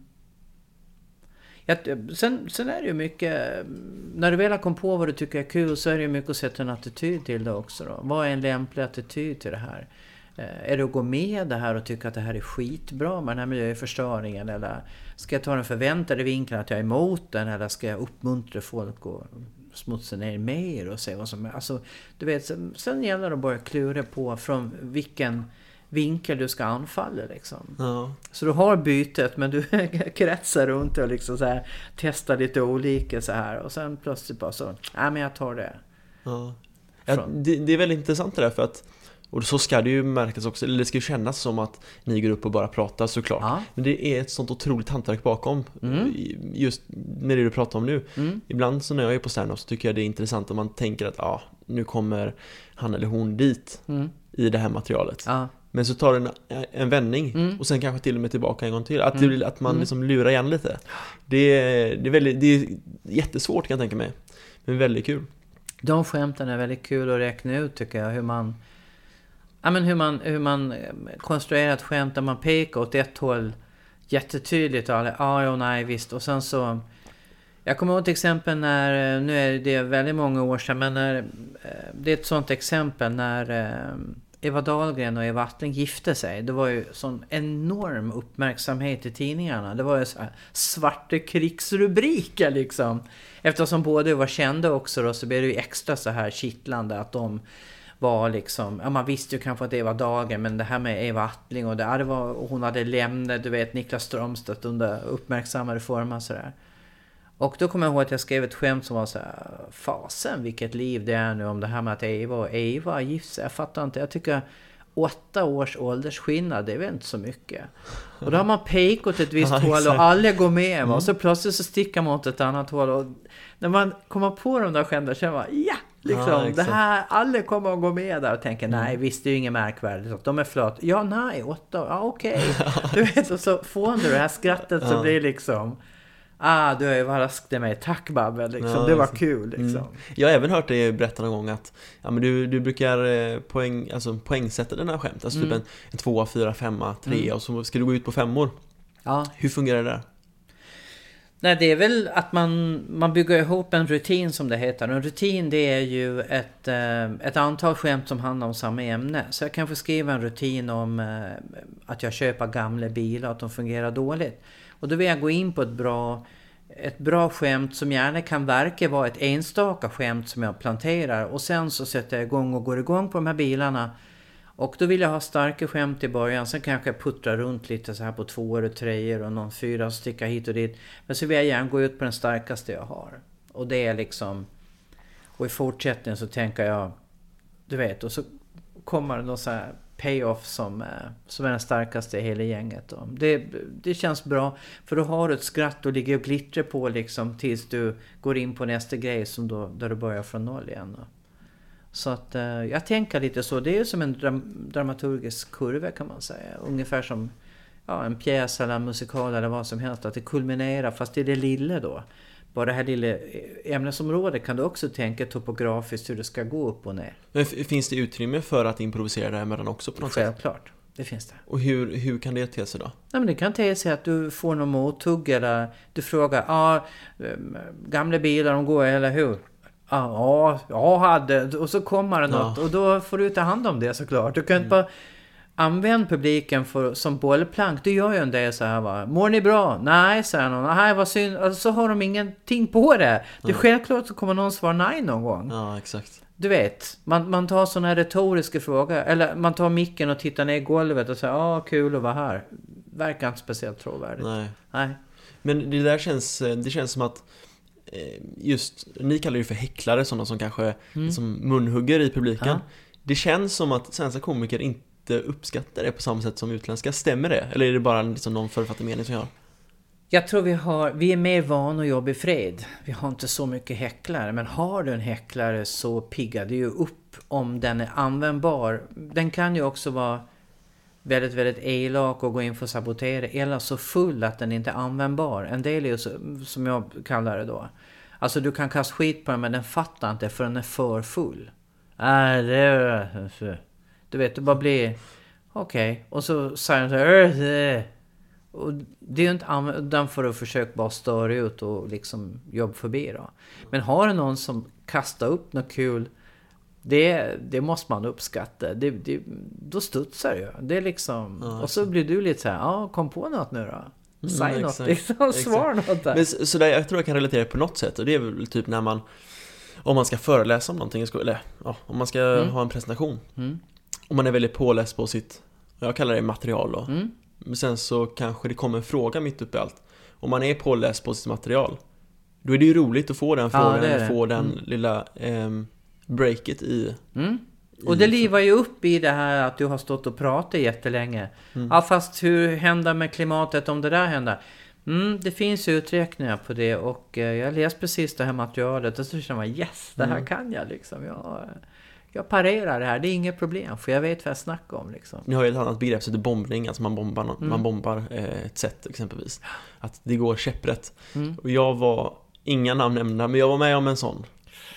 jag, sen, sen är det ju mycket... När du väl har kommit på vad du tycker är kul så är det ju mycket att sätta en attityd till det också. Då. Vad är en lämplig attityd till det här? Eh, är det att gå med det här och tycka att det här är skitbra med den här miljöförstöringen? Eller ska jag ta den förväntade vinkeln att jag är emot den? Eller ska jag uppmuntra folk att smutsa ner mer och se vad som är... Alltså, du vet, sen, sen gäller det att börja klura på från vilken vinkel du ska anfalla liksom. Ja. Så du har bytet men du [laughs] kretsar runt och liksom så här, testar lite olika så här och sen plötsligt bara så, nej men jag tar det. Ja. Ja, det, det är väldigt intressant det där för att och så ska det ju märkas också, eller det ska ju kännas som att ni går upp och bara pratar såklart. Ja. Men det är ett sånt otroligt hantverk bakom. Mm. i- Just med det du pratar om nu. Mm. Ibland så när jag är på stand-up så tycker jag det är intressant om man tänker att ah, nu kommer han eller hon dit Mm. i det här materialet. Ja. Men så tar det en, vändning Mm. och sen kanske till och med tillbaka en gång till. Att, det, Mm. blir- att man Mm. liksom lurar igen lite. Det är, det, är väldigt, det är jättesvårt kan jag tänka mig. Men väldigt kul. De skämten är väldigt kul att räkna ut tycker jag. Hur man, ja, men hur man, hur man eh, konstruerar ett skämt där man pekar åt ett håll jättetydligt och alla ja, ja, nej, visst. Och sen så... Jag kommer ihåg till exempel när, eh, nu är det väldigt många år sedan, men när, eh, det är ett sånt exempel när Eva Dahlgren och Eva Attling gifte sig. Det var ju sån enorm uppmärksamhet i tidningarna. Det var ju så här svarta krigsrubriker liksom. Eftersom båda var kända också då, så blev det ju extra så här kittlande att de var liksom, ja man visste ju kanske att det var dagen men det här med Eva Attling och det, ja, det var, och hon hade lämnat, du vet Niklas Strömstedt under uppmärksammade former sådär. Och då kommer jag ihåg att jag skrev ett skämt som var så här, fasen vilket liv det är nu om det här med att Eva och Eva har gift sig. Jag fattar inte, jag tycker åtta års åldersskillnad, det är väl inte så mycket. Och då har man pekat åt ett visst [laughs] Ja, håll och alla går med va? och så plötsligt så stickar man åt ett annat håll. Och när man kommer på de där skämten känner man, ja! Liksom, Ja, det här, alla kommer att gå med där och tänka, nej visst det är ju inget märkvärdigt. De är flöt. Ja, nej, åtta, ja okej. [laughs] Du vet, och så får du det här skrattet så Ja. blir liksom, ah du överraskade mig, tack Babben, liksom. Ja, det var kul liksom. Mm. Jag har även hört dig berätta någon gång att ja, men du, du brukar eh, poäng, alltså, poängsätta dina skämt. Alltså typ Mm. en, en tvåa, fyra, femma, trea Mm. och så ska du gå ut på femmor. Ja. Hur fungerar det där? Nej, det är väl att man, man bygger ihop en rutin som det heter. En rutin det är ju ett, eh, ett antal skämt som handlar om samma ämne. Så jag kan få skriva en rutin om eh, att jag köper gamla bilar, att de fungerar dåligt. Och då vill jag gå in på ett bra, ett bra skämt som gärna kan verka vara ett enstaka skämt som jag planterar. Och sen så sätter jag igång och går igång på de här bilarna. Och då vill jag ha starka skämt i början. Sen kanske jag puttrar runt lite så här på tvåor och treor och någon fyra och sticka hit och dit. Men så vill jag gärna gå ut på den starkaste jag har. Och det är liksom... Och i fortsättningen så tänker jag... Du vet, och så kommer det någon så här payoff som, eh, som är den starkaste i hela gänget. Då. Det, det känns bra. För då har du ett skratt och ligger och glittrar på liksom tills du går in på nästa grej som då, där du börjar från noll igen. Då. Så att eh, jag tänker lite så. Det är ju som en dram dramaturgisk kurva kan man säga. Ungefär som ja, en pjäs eller en musikal eller vad som helst. Att det kulminerar fast i det lilla då. Bara det här lilla ämnesområdet kan du också tänka topografiskt hur det ska gå upp och ner. Men finns det utrymme för att improvisera däremellan också på något sätt? Självklart. Det finns det. Och hur, hur kan det te sig då? Nej, men det kan te sig att du får någon mothugg eller du frågar, ehm, gamla bilar de går, eller hur? Ja, ja, hade. Och så kommer det något Ja. och då får du ta hand om det såklart. Du kan inte bara använda publiken för, som bollplank. Du gör ju en del så här va. Mår ni bra? Nej, säger någon. Nej, vad synd. Alltså, så har de ingenting på det. Det är självklart så kommer någon svara nej någon gång. Ja, exakt. Du vet, man, man tar sådana här retoriska frågor. Eller man tar micken och tittar ner i golvet och säger ja, ah, kul att vara här. Verkar inte speciellt trovärdigt. Nej. Nej. Men det där känns, det känns som att eh, just, ni kallar det för häcklare, sådana som kanske liksom munhugger i publiken. Mm. Ja. Det känns som att svenska komiker inte uppskattar det på samma sätt som utländska. Stämmer det? Eller är det bara liksom någon författad mening som jag har? Jag tror vi har, vi är mer vana att jobba i fred. Vi har inte så mycket häcklare. Men har du en häcklare så piggar det ju upp om den är användbar. Den kan ju också vara väldigt, väldigt elak och gå in för att sabotera. Eller så full att den inte är användbar. En del är ju så, som jag kallar det då. Alltså du kan kasta skit på den men den fattar inte för den är för full. Äh, det är... Du vet, det bara blir... Okej. Och så säger den så här... "Äh, äh." Och det är inte använd för att försöka bara störa ut och liksom jobba förbi då. Men har du någon som kastar upp något kul det, det måste man uppskatta. Det, det, då studsar ju. Det är liksom... Ja, och så blir du lite så här, ja, kom på något nu då. Säg Mm, något liksom, [laughs] svar något där. Men så, så där, jag tror jag kan relatera på något sätt och det är väl typ när man Om man ska föreläsa om någonting i skolan, eller ja, om man ska Mm. ha en presentation Mm. Om man är väldigt påläst på sitt, jag kallar det material då Mm. Men sen så kanske det kommer en fråga mitt uppe i allt Om man är påläst på sitt material Då är det ju roligt att få den Ja, frågan, det. få den Mm. lilla ehm, breaket i Mm. Och det livar ju upp i det här att du har stått och pratat jättelänge. Mm. Ja fast hur händer med klimatet om det där händer? Mm, det finns uträkningar på det och eh, jag läste precis det här materialet och så känner man yes, det här Mm. kan jag liksom. Jag, jag parerar det här, det är inget problem för jag vet vad jag snackar om liksom. Ni har ju ett annat begrepp som heter bombning, alltså man bombar, Mm. man bombar eh, ett sätt exempelvis Att det går käpprätt Mm. Och jag var, inga namn nämnda, men jag var med om en sån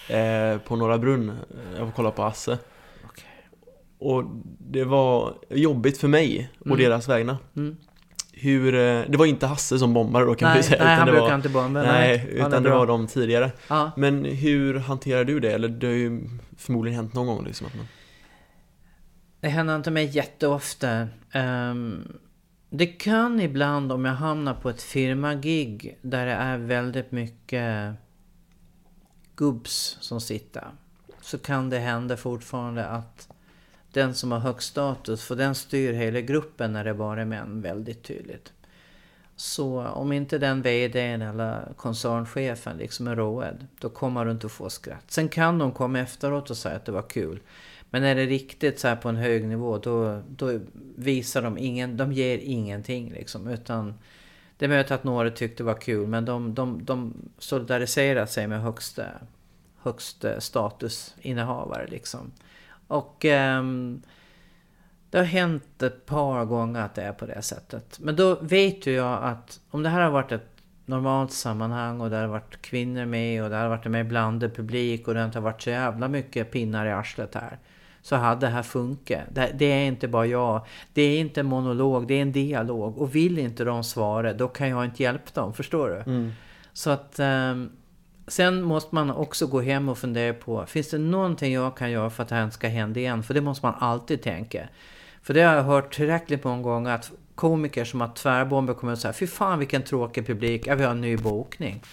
eh, På Norra Brunn, jag var kolla på Asse Okej. Och det var jobbigt för mig och Mm. deras vägnar Mm. Hur, eh, det var inte Hasse som bombade då kan Nej, vi säga nej han brukar var, inte bomba. Nej, utan det bra. var de tidigare Ja. Men hur hanterar du det? Eller det har ju förmodligen hänt någon gång liksom att man... Det händer inte mig jätteofta. Um, det kan ibland om jag hamnar på ett firmagig där det är väldigt mycket gubbs som sitter. Så kan det hända fortfarande att den som har högst status, för den styr hela gruppen när det bara är män väldigt tydligt. Så om inte den VDn eller koncernchefen liksom är road, då kommer du inte få skratt. Sen kan de komma efteråt och säga att det var kul. Men är det riktigt så här på en hög nivå, då, då visar de ingen, de ger ingenting liksom. Utan det är möjligt att några tyckte det var kul, men de, de, de solidariserar sig med högsta, högsta statusinnehavare liksom. Och ehm, det har hänt ett par gånger att det är på det sättet. Men då vet ju jag att om det här har varit ett normalt sammanhang och det har varit kvinnor med och det har varit en mer blandad publik och det har inte varit så jävla mycket pinnar i arslet här. Så hade det här funkat. Det, det är inte bara jag. Det är inte en monolog, det är en dialog. Och vill inte de svara, då kan jag inte hjälpa dem. Förstår du? Så att... ehm, sen måste man också gå hem och fundera på, finns det någonting jag kan göra för att det här inte ska hända igen? För det måste man alltid tänka. För det har jag hört tillräckligt många gånger att komiker som har tvärbomber kommer och säger Fy fan vilken tråkig publik, ja, vi har en ny bokning.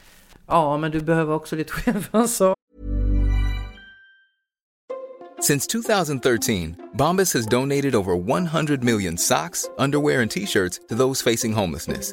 Ja, men du behöver också lite självansvar. Since 2013, Bombas has donated over 100 million socks, underwear, and t shirts to those facing homelessness.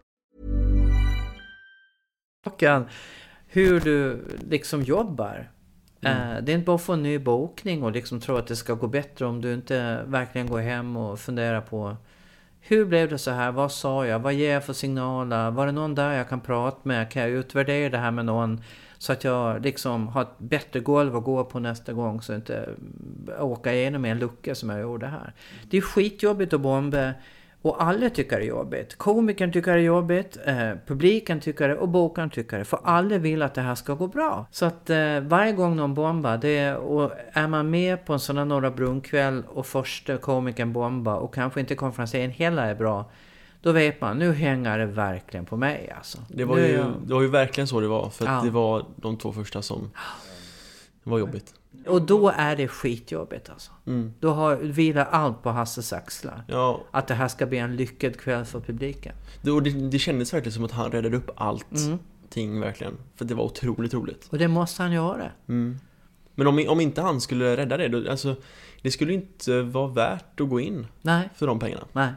Klockan, hur du liksom jobbar. Mm. Eh, Det är inte bara att få en ny bokning och liksom tro att det ska gå bättre om du inte verkligen går hem och funderar på hur blev det så här? Vad sa jag? Vad ger jag för signaler? Var det någon där jag kan prata med? Kan jag utvärdera det här med någon? Så att jag liksom har ett bättre golv att gå på nästa gång så jag inte åka igenom en lucka som jag gjorde här. Det är skitjobbigt att bomba Och alla tycker det är jobbigt. Komikern tycker det är jobbigt, eh, publiken tycker det och bokaren tycker det. För alla vill att det här ska gå bra. Så att eh, varje gång någon bombar, det är, och är man med på en sån här Norra Brunkväll och första komikern bombar och kanske inte konferensen heller är bra. Då vet man, nu hänger det verkligen på mig alltså. Det var, Nu ju, jag- det var ju verkligen så det var, för Ja. det var de två första som var jobbigt. Och då är det skitjobbigt alltså. Mm. Då har, vilar allt på Hasses axlar. Ja, Att det här ska bli en lyckad kväll för publiken. det, och det, det kändes verkligen som att han räddade upp Mm. allting verkligen. För det var otroligt roligt. Och det måste han göra. Mm. Men om, om inte han skulle rädda det, då, alltså, det skulle inte vara värt att gå in Nej, för de pengarna. nej.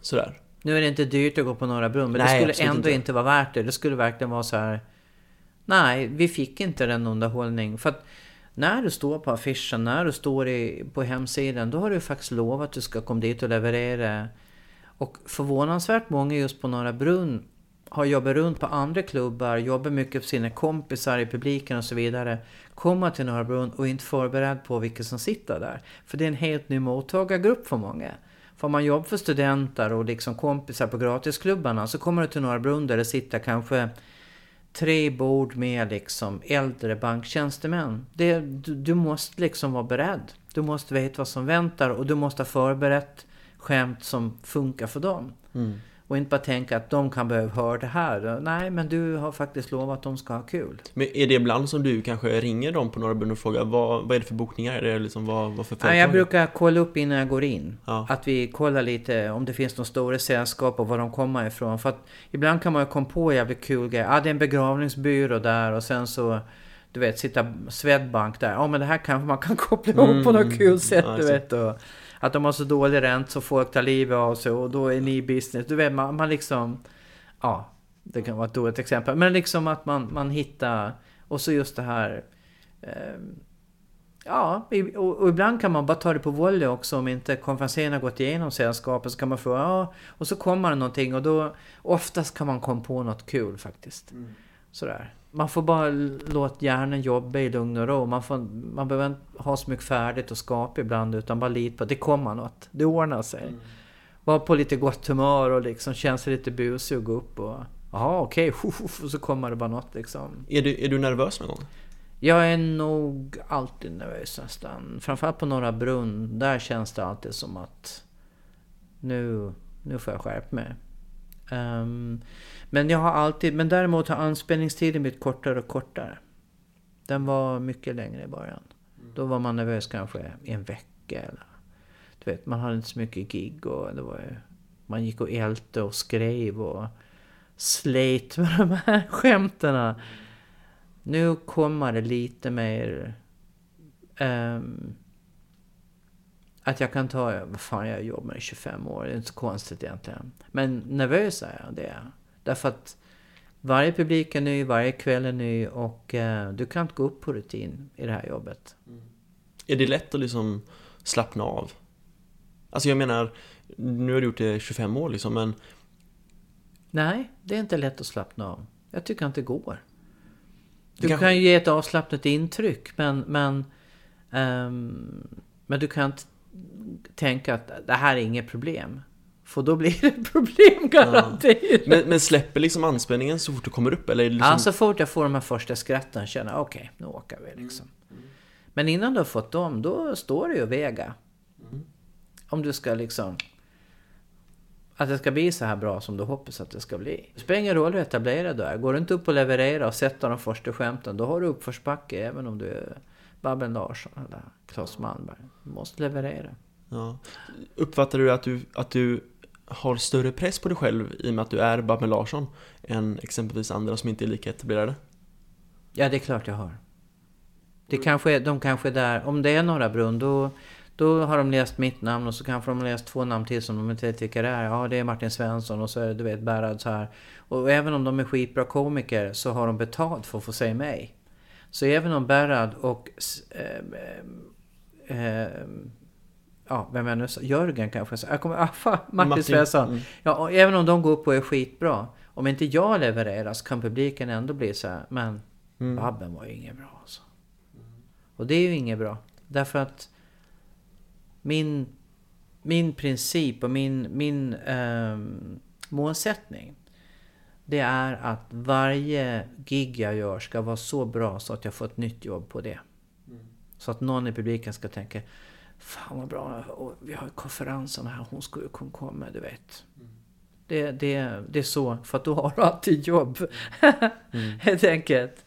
Sådär. Nu är det inte dyrt att gå på Norra Brunn, men Nej, det skulle ändå inte. inte. vara värt det. Det skulle verkligen vara så här. Nej, vi fick inte den underhållning. För att när du står på affischen, när du står i, på hemsidan, då har du faktiskt lovat att du ska komma dit och leverera. Och förvånansvärt många just på Norra Brunn har jobbat runt på andra klubbar, jobbar mycket för sina kompisar i publiken och så vidare. Kommer till Norra Brunn och är inte förberedd på vilka som sitter där. För det är en helt ny mottagargrupp för många. Får man jobb för studenter och liksom kompisar på gratisklubbarna så kommer du till Norra Brunn där det sitter kanske tre bord med liksom äldre banktjänstemän. Det, du, du måste liksom vara beredd. Du måste veta vad som väntar och du måste ha förberett skämt som funkar för dem. Mm. Och inte bara tänka att de kan behöva höra det här. Nej, men du har faktiskt lovat att de ska ha kul. Men är det ibland som du kanske ringer dem på Norra Brunn och frågar vad, vad är det för bokningar? Är det liksom vad, vad för företag? Jag brukar kolla upp innan jag går in. Ja. Att vi kollar lite om det finns några stora sällskap och var de kommer ifrån. För att ibland kan man ju komma på jävligt kul grejer. Ja, det är en begravningsbyrå där och sen så... Du vet, sitta Swedbank där. Ja, men det här kanske man kan [laughs] koppla ihop på något kul sätt, Ja, du vet. Och att de har så dålig rent så folk tar livet av sig och då är ni business. Du vet, man, man liksom... Ja, det kan vara ett dåligt exempel. Men liksom att man, man hittar... Och så just det här... ehm, Ja, och, och ibland kan man bara ta det på volley också om inte konferensen har gått igenom sällskapet så kan man fråga ja, och så kommer det någonting och då oftast kan man komma på något kul faktiskt. Sådär. Man får bara låta hjärnan jobba i lugn och ro. Man, får, man behöver inte ha så mycket färdigt och skapa ibland utan bara lita på att det kommer något. Det ordnar sig. Vara på lite gott humör och liksom känna sig lite busig och gå upp och Jaha okej, [laughs] och så kommer det bara något liksom. Är du, är du nervös någon gång? Jag är nog alltid nervös nästan. Framförallt på Norra Brunn. Där känns det alltid som att nu, nu får jag skärpa mig. Ehm, men jag har alltid, men däremot har anspänningstiden blivit kortare och kortare. Den var mycket längre i början. Då var man nervös kanske i en vecka eller... Du vet, man hade inte så mycket gig och det var ju, Man gick och älte och skrev och slet med de här [laughs] skämten. Nu kommer det lite mer... ehm, att jag kan ta... Vad fan, jag har jobbat med i 25 år. Det är inte så konstigt egentligen. Men nervös är jag, det är. Därför att varje publik är ny, varje kväll är ny och eh, du kan inte gå upp på rutin i det här jobbet. Är det lätt att liksom slappna av? Alltså jag menar, nu har du gjort det i 25 år liksom, men Nej, det är inte lätt att slappna av. Jag tycker inte det går. Du kanske- kan ju ge ett avslappnat intryck men, men, ehm, men du kan inte tänka att det här är inget problem. För då blir det [laughs] problem garanterat. men, men släpper liksom anspänningen så fort du kommer upp? Eller liksom... Ja, så fort jag får de här första skratten känner jag okej, nu åker vi liksom. Men innan du har fått dem, då står det ju väga. Om du ska liksom... Att det ska bli så här bra som du hoppas att det ska bli. Det spelar ingen roll hur etablerad du är. Går du inte upp och levererar och sätter de första skämten, då har du uppförsbacke även om du är Babben Larsson eller Claes Malmberg. Du måste leverera. Ja. Uppfattar du att, du att du har större press på dig själv i och med att du är Babben Larsson än exempelvis andra som inte är lika etablerade? Ja, det är klart jag har. Det kanske är, de kanske är där, om det är Norra Brunn, då, då har de läst mitt namn och så kanske de har läst två namn till som de inte tycker är. Ja, det är Martin Svensson och så är det, du vet, Berrad så här. Och även om de är skitbra komiker så har de betalt för att få säga mig. Så även om Berrad och... eh, eh, eh Ja, vem jag nu sa, Jörgen kanske. Så Jag kommer, ah, fan, Martin, Martin, Svensson. mm. Ja, även om de går upp och är skitbra. Om inte jag levererar så kan publiken ändå bli så här, men Mm. Babben var ju inget bra alltså. Och det är ju inget bra. Därför att min, min princip och min, min ehm, målsättning. Det är att varje gig jag gör ska vara så bra så att jag får ett nytt jobb på det. Så att någon i publiken ska tänka Fan vad bra, och vi har konferensen här, hon skulle kunna komma, du vet. Det, det, det är så, för att då har du alltid jobb. [laughs] Helt enkelt.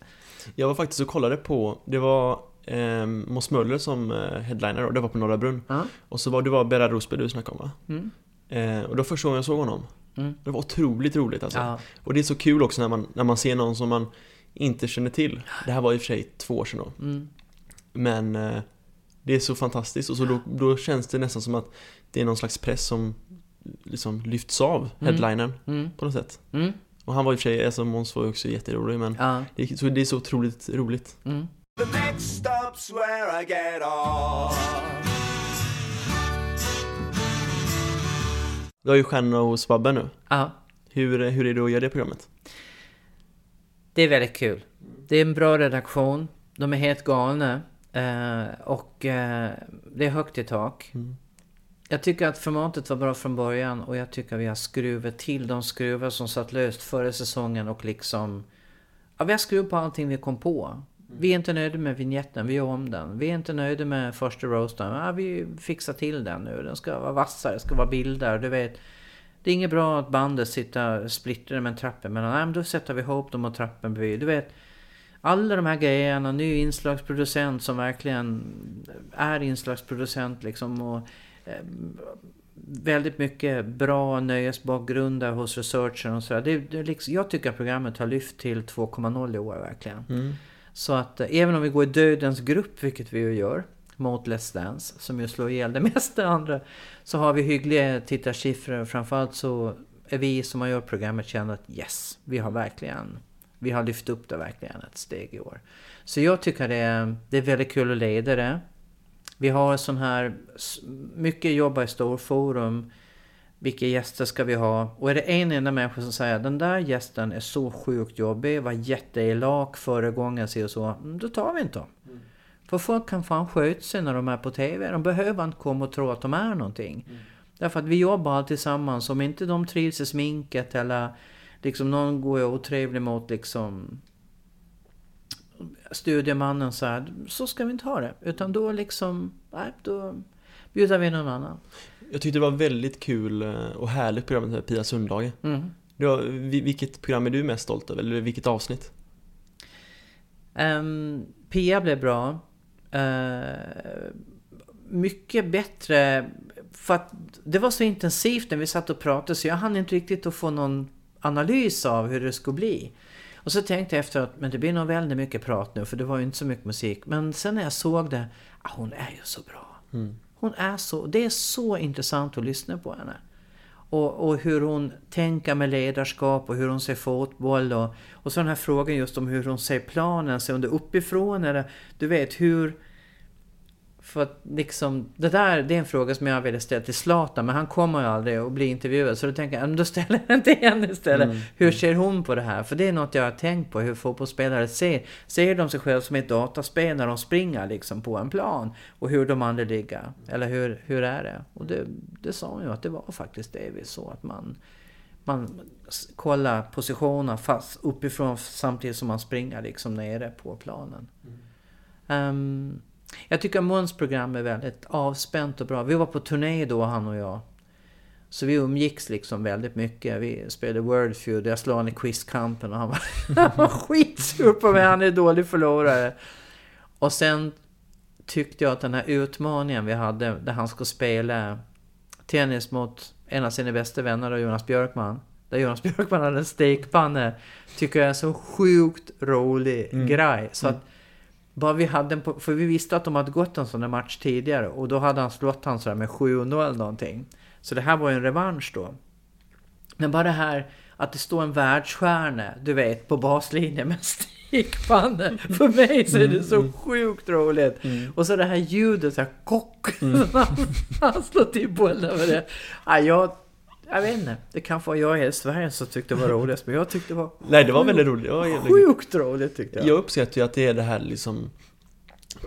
Jag var faktiskt och kollade på, det var eh, Måns Möller som eh, headliner och det var på Norra Brunn. Ja. Och så var det var Berra Rosberg du snackade om va? Mm. Eh, och det var första gången jag såg honom. Mm. Det var otroligt roligt alltså. Ja. Och det är så kul också när man, när man ser någon som man inte känner till. Det här var i och för sig två år sedan då. Mm. Men eh, det är så fantastiskt och så då, då känns det nästan som att det är någon slags press som liksom lyfts av Mm. headlinern Mm. på något sätt. Mm. Och han var i och för sig, alltså Måns var ju också jätterolig men Ja. det, är- så det är så otroligt roligt. Mm. The next stop's where I get off. Du har ju Stjärnorna hos Babben nu. Ja. Hur, hur är det att göra det programmet? Det är väldigt kul. Det är en bra redaktion. De är helt galna. Eh, och eh, det är högt i tak. Jag tycker att formatet var bra från början och jag tycker att vi har skruvat till de skruvar som satt löst förra säsongen och liksom... Ja, vi har skruvat på allting vi kom på. Vi är inte nöjda med vignetten, vi gör om den. Vi är inte nöjda med första roasten, ja, vi fixar till den nu. Den ska vara vassare, det ska vara bilder, du vet. Det är inget bra att bandet sitter splittrade med en trappa emellan. Nej, men då sätter vi ihop dem och trappen bredvid. Du vet, alla de här grejerna, ny inslagsproducent som verkligen är inslagsproducent liksom. Och, eh, väldigt mycket bra nöjesbakgrunder hos researchern och sådär. Det, det liksom, jag tycker att programmet har lyft till 2.0 i år verkligen. Mm. Så att eh, även om vi går i dödens grupp, vilket vi ju gör, mot Let's Dance, som ju slår ihjäl det [laughs] mesta andra, så har vi hyggliga tittarsiffror. Framförallt så är vi som har gjort programmet känner att yes, vi har verkligen, vi har lyft upp det verkligen ett steg i år. Så jag tycker det är, det är väldigt kul att leda det. Vi har sån här, mycket jobba i storforum. Vilka gäster ska vi ha? Och är det en enda människa som säger den där gästen är så sjukt jobbig, var jätteelak förra gången, så och så. mm, Då tar vi inte dem. För folk kan fan sköta sig när de är på TV. De behöver inte komma och tro att de är någonting. Därför att vi jobbar alltid tillsammans. Om inte de trivs i sminket eller liksom någon går otrevlig mot liksom studiemannen så här, så ska vi inte ha det. Utan då liksom, nej, då bjuder vi någon annan. Jag tyckte det var väldigt kul eh, och härligt program med Pia Sundhage. Mm. Vilket program är du mest stolt över? Eller vilket avsnitt? Um, Pia blev bra. Eh, mycket bättre. För att det var så intensivt när vi satt och pratade så jag hann inte riktigt att få någon analys av hur det skulle bli. Och så tänkte jag efteråt, men det blir nog väldigt mycket prat nu för det var ju inte så mycket musik. Men sen när jag såg det, ah, hon är ju så bra. Hon är så, det är så intressant att lyssna på henne. Och, och hur hon tänker med ledarskap och hur hon ser fotboll och, och så den här frågan just om hur hon ser planen, ser hon det uppifrån eller du vet hur... För att liksom, det där det är en fråga som jag ville ställa till Zlatan men han kommer ju aldrig att bli intervjuad så då tänker jag, "Ja, men då ställer jag den till henne istället. Hur ser hon på det här? För det är något jag har tänkt på, hur fotbollsspelare ser. Ser de sig själva som ett dataspel när de springer liksom på en plan? Och hur de andra ligger? Eller hur, hur är det? Och det, det sa hon ju att det var faktiskt det vi så att man man kollar positionerna fast uppifrån samtidigt som man springer liksom nere på planen. Ehm, jag tycker Måns program är väldigt avspänt och bra. Vi var på turné då, han och jag. Så vi umgicks liksom väldigt mycket. Vi spelade Word Feud, jag slog honom i quizkampen och han var, [laughs] han var skitsur på mig, han är dålig förlorare. Och sen tyckte jag att den här utmaningen vi hade, där han skulle spela tennis mot en av sina bästa vänner, Jonas Björkman. Där Jonas [laughs] Björkman hade en stekpanna. Tycker jag är en så sjukt rolig grej. Så att bara vi hade en, för vi visste att de hade gått en sån där match tidigare och då hade han slått han sådär med 7-0 eller någonting. Så det här var ju en revansch då. Men bara det här att det står en världsstjärna, du vet, på baslinjen med stekpanna. För mig så är det så sjukt roligt. Och så det här ljudet, så här kock. han, [laughs] han slår till bollen med det. Ja, jag, jag vet inte, det kanske var jag i Sverige som tyckte det var roligast, men jag tyckte det var Nej, det var väldigt roligt. Det var sjukt roligt tyckte jag. Jag uppskattar ju att det är det här liksom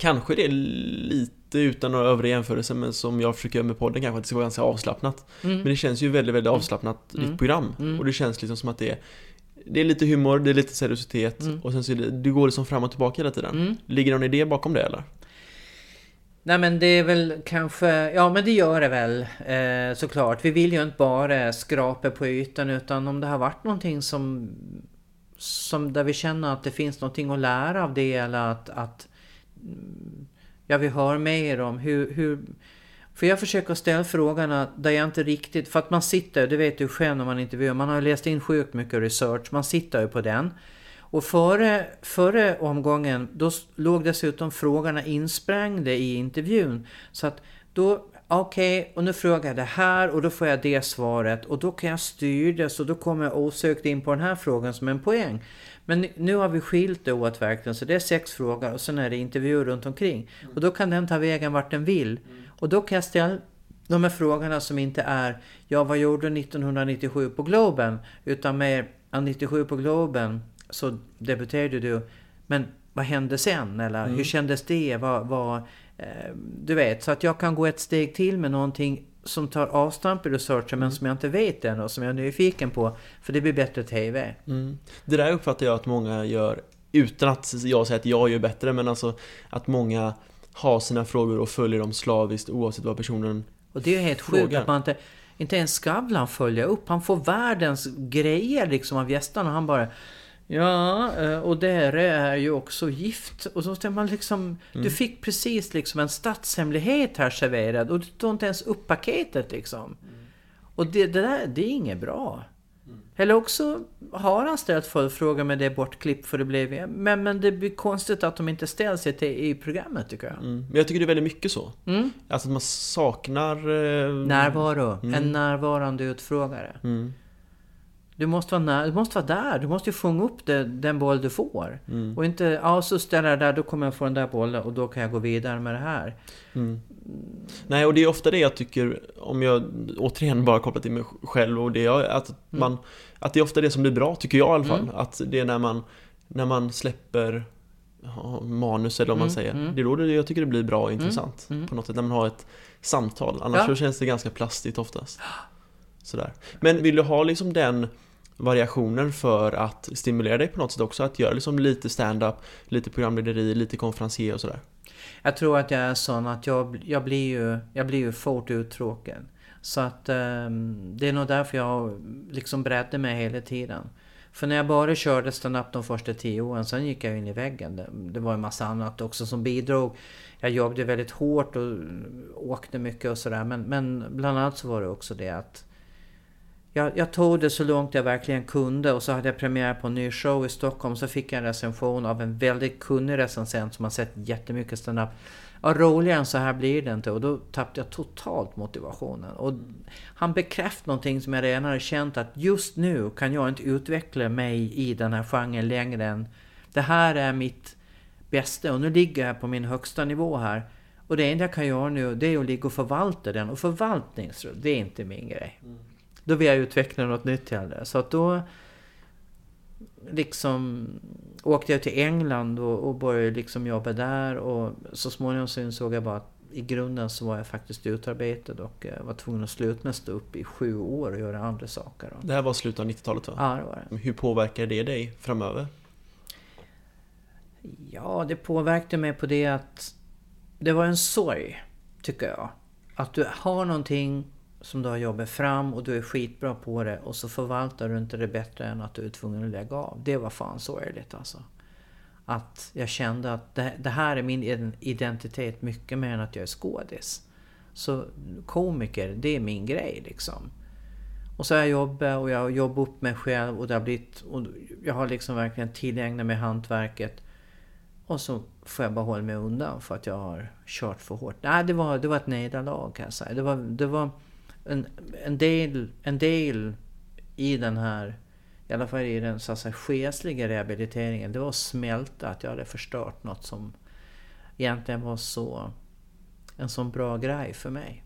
Kanske det är lite utan några övriga jämförelser men som jag försöker göra med podden kanske att det ska vara ganska avslappnat. Mm. Men det känns ju väldigt, väldigt avslappnat, Mm. ditt program. Mm. Och det känns liksom som att det är det är lite humor, det är lite seriositet Mm. och sen så det, du går liksom fram och tillbaka hela tiden. Mm. Ligger någon idé bakom det eller? Nej men det är väl kanske, ja men det gör det väl eh, såklart. Vi vill ju inte bara skrapa på ytan utan om det har varit någonting som, som där vi känner att det finns någonting att lära av det eller att, att mm, ja vi hör mer om hur, hur för jag försöker ställa frågorna där jag inte riktigt, för att man sitter, det vet du själv när man intervjuar, man har läst in sjukt mycket research, man sitter ju på den. Och före, före omgången, då låg dessutom frågorna insprängda i intervjun. Så att då, ah, okej, och nu frågar jag det här och då får jag det svaret och då kan jag styra det så då kommer jag osökt in på den här frågan som en poäng. Men nu- har vi skilt det åt verkligen, så det är sex frågor och sen är det intervjuer runt omkring. Och då kan den ta vägen vart den vill. Och då kan jag ställa de här frågorna som inte är ja vad gjorde du 1997 på Globen? Utan mer ja, 97 på Globen så debuterade du. Men vad hände sen? Eller hur kändes det? Vad, vad, eh, du vet, så att jag kan gå ett steg till med någonting som tar avstamp i researchen men som jag inte vet än och som jag är nyfiken på. För det blir bättre TV. Mm. Det där uppfattar jag att många gör utan att jag säger att jag gör bättre men alltså att många har sina frågor och följer dem slaviskt oavsett vad personen Och det är helt sjukt Fråga. att man inte, inte ens Skavlan följer upp. Han får världens grejer liksom av gästerna. Han bara Ja, eh, och där är ju också gift. Och så man liksom... Du fick precis liksom en statshemlighet här serverad och du tog inte ens upp paketet liksom. Och det, det där, det är inget bra. Eller också har han ställt följdfrågor med det bortklipp för det blev... Men, men det blir konstigt att de inte ställer sig till i programmet tycker jag. Mm. Men jag tycker det är väldigt mycket så. Mm. Alltså att man saknar... Eh... Närvaro. Mm. En närvarande utfrågare. Mm. Du måste vara, när, du måste vara där. Du måste ju fånga upp det, den boll du får. Mm. Och inte, ja så ställer jag där, då kommer jag få den där bollen och då kan jag gå vidare med det här. Mm. Nej, och det är ofta det jag tycker, om jag återigen bara kopplar till mig själv och det jag, att man, att det är ofta det som blir bra, tycker jag i alla fall. Mm. Att det är när man, när man släpper ja, manus eller vad man Mm, säger. mm. Det är då det, jag tycker det blir bra och intressant. mm. På något sätt, när man har ett samtal. Annars Ja. så känns det ganska plastigt oftast. Sådär. Men vill du ha liksom den variationer för att stimulera dig på något sätt också? Att göra liksom lite stand-up, lite programlederi, lite konferencier och sådär? Jag tror att jag är sån att jag, jag, blir, ju, jag blir ju fort uttråkad. Så att eh, det är nog därför jag liksom bredde mig hela tiden. För när jag bara körde stand-up de första tio åren, sen gick jag in i väggen. Det, det var en massa annat också som bidrog. Jag jobbade väldigt hårt och åkte mycket och sådär. Men, men bland annat så var det också det att jag, jag tog det så långt jag verkligen kunde och så hade jag premiär på en ny show i Stockholm. Så fick jag en recension av en väldigt kunnig recensent som har sett jättemycket standup. Ja, roligare än så här blir det inte. Och då tappade jag totalt motivationen. Och han bekräftade någonting som jag redan hade känt att just nu kan jag inte utveckla mig i den här genren längre än det här är mitt bästa och nu ligger jag på min högsta nivå här. Och det enda jag kan göra nu det är att ligga och förvalta den. Och förvaltning, det är inte min grej. Mm. Då vill jag utveckla något nytt hellre. Så att då liksom åkte jag till England och, och började liksom jobba där. Och så småningom så insåg jag bara att i grunden så var jag faktiskt utarbetad och eh, var tvungen att sluta stå upp i sju år och göra andra saker. Det här var slutet av 90-talet va? Ja, det var det. Hur påverkar det dig framöver? Ja, det påverkade mig på det att det var en sorg, tycker jag. Att du har någonting som du har jobbat fram och du är skitbra på det och så förvaltar du inte det bättre än att du är tvungen att lägga av. Det var fan sorgligt alltså. Att jag kände att det, det här är min identitet mycket mer än att jag är skådis. Så komiker, det är min grej liksom. Och så har jag jobbat och jag har jobbat upp mig själv och det har blivit... Och jag har liksom verkligen tillägnat mig hantverket. Och så får jag bara hålla mig undan för att jag har kört för hårt. Nej, det var, det var ett nederlag kan jag säga. Det var, det var en, en, del, en del i den här, i alla fall i den så att säga själsliga rehabiliteringen. Det var att smälta att jag hade förstört något som egentligen var så, en sån bra grej för mig.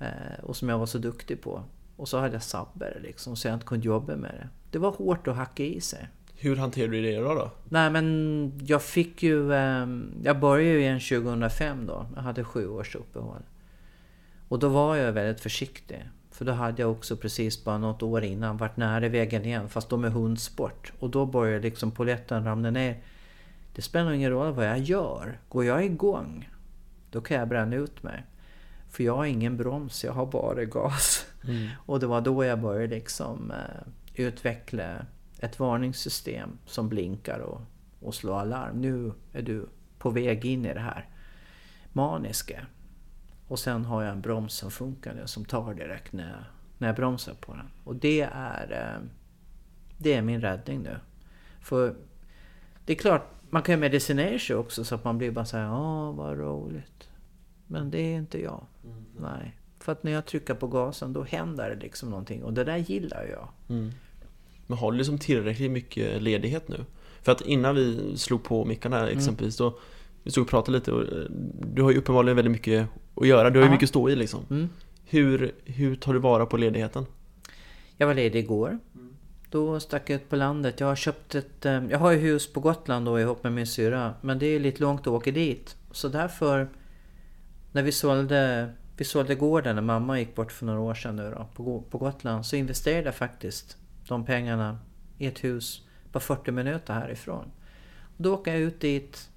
Eh, och som jag var så duktig på. Och så hade jag sabbat det liksom, så jag inte kunde jobba med det. Det var hårt att hacka i sig. Hur hanterar du det då? då? Nej men jag fick ju... ehm, jag började ju igen 2005 då. Jag hade sju års uppehåll. Och då var jag väldigt försiktig. För då hade jag också precis bara något år innan varit nära vägen igen. Fast då med hundsport. Och då började liksom polletten ramla ner. Det spelar ingen roll vad jag gör. Går jag igång, då kan jag bränna ut mig. För jag har ingen broms, jag har bara gas. Mm. [laughs] Och det var då jag började liksom eh, utveckla ett varningssystem som blinkar och, och slår alarm. Nu är du på väg in i det här maniska. Och sen har jag en broms som funkar som tar direkt när jag, när jag bromsar på den. Och det är, eh, det är min räddning nu. För det är klart, man kan ju medicinera sig också så att man blir bara såhär, åh vad roligt. Men det är inte jag. Nej. För att när jag trycker på gasen då händer det liksom någonting och det där gillar jag. Mm. Men har du liksom tillräckligt mycket ledighet nu? För att innan vi slog på mickarna Mm. exempelvis då Vi stod och pratade lite och eh, Du har ju uppenbarligen väldigt mycket att göra, du har ju mycket att stå i liksom Mm. hur, hur tar du vara på ledigheten? Jag var ledig igår. Då stack jag ut på landet. Jag har köpt ett... eh, Jag har ju hus på Gotland då ihop med min syra. Men det är lite långt att åka dit. Så därför... När vi sålde, vi sålde gården när mamma gick bort för några år sedan nu då, på Gotland. Så investerade jag faktiskt de pengarna i ett hus bara 40 minuter härifrån. Då åker jag ut dit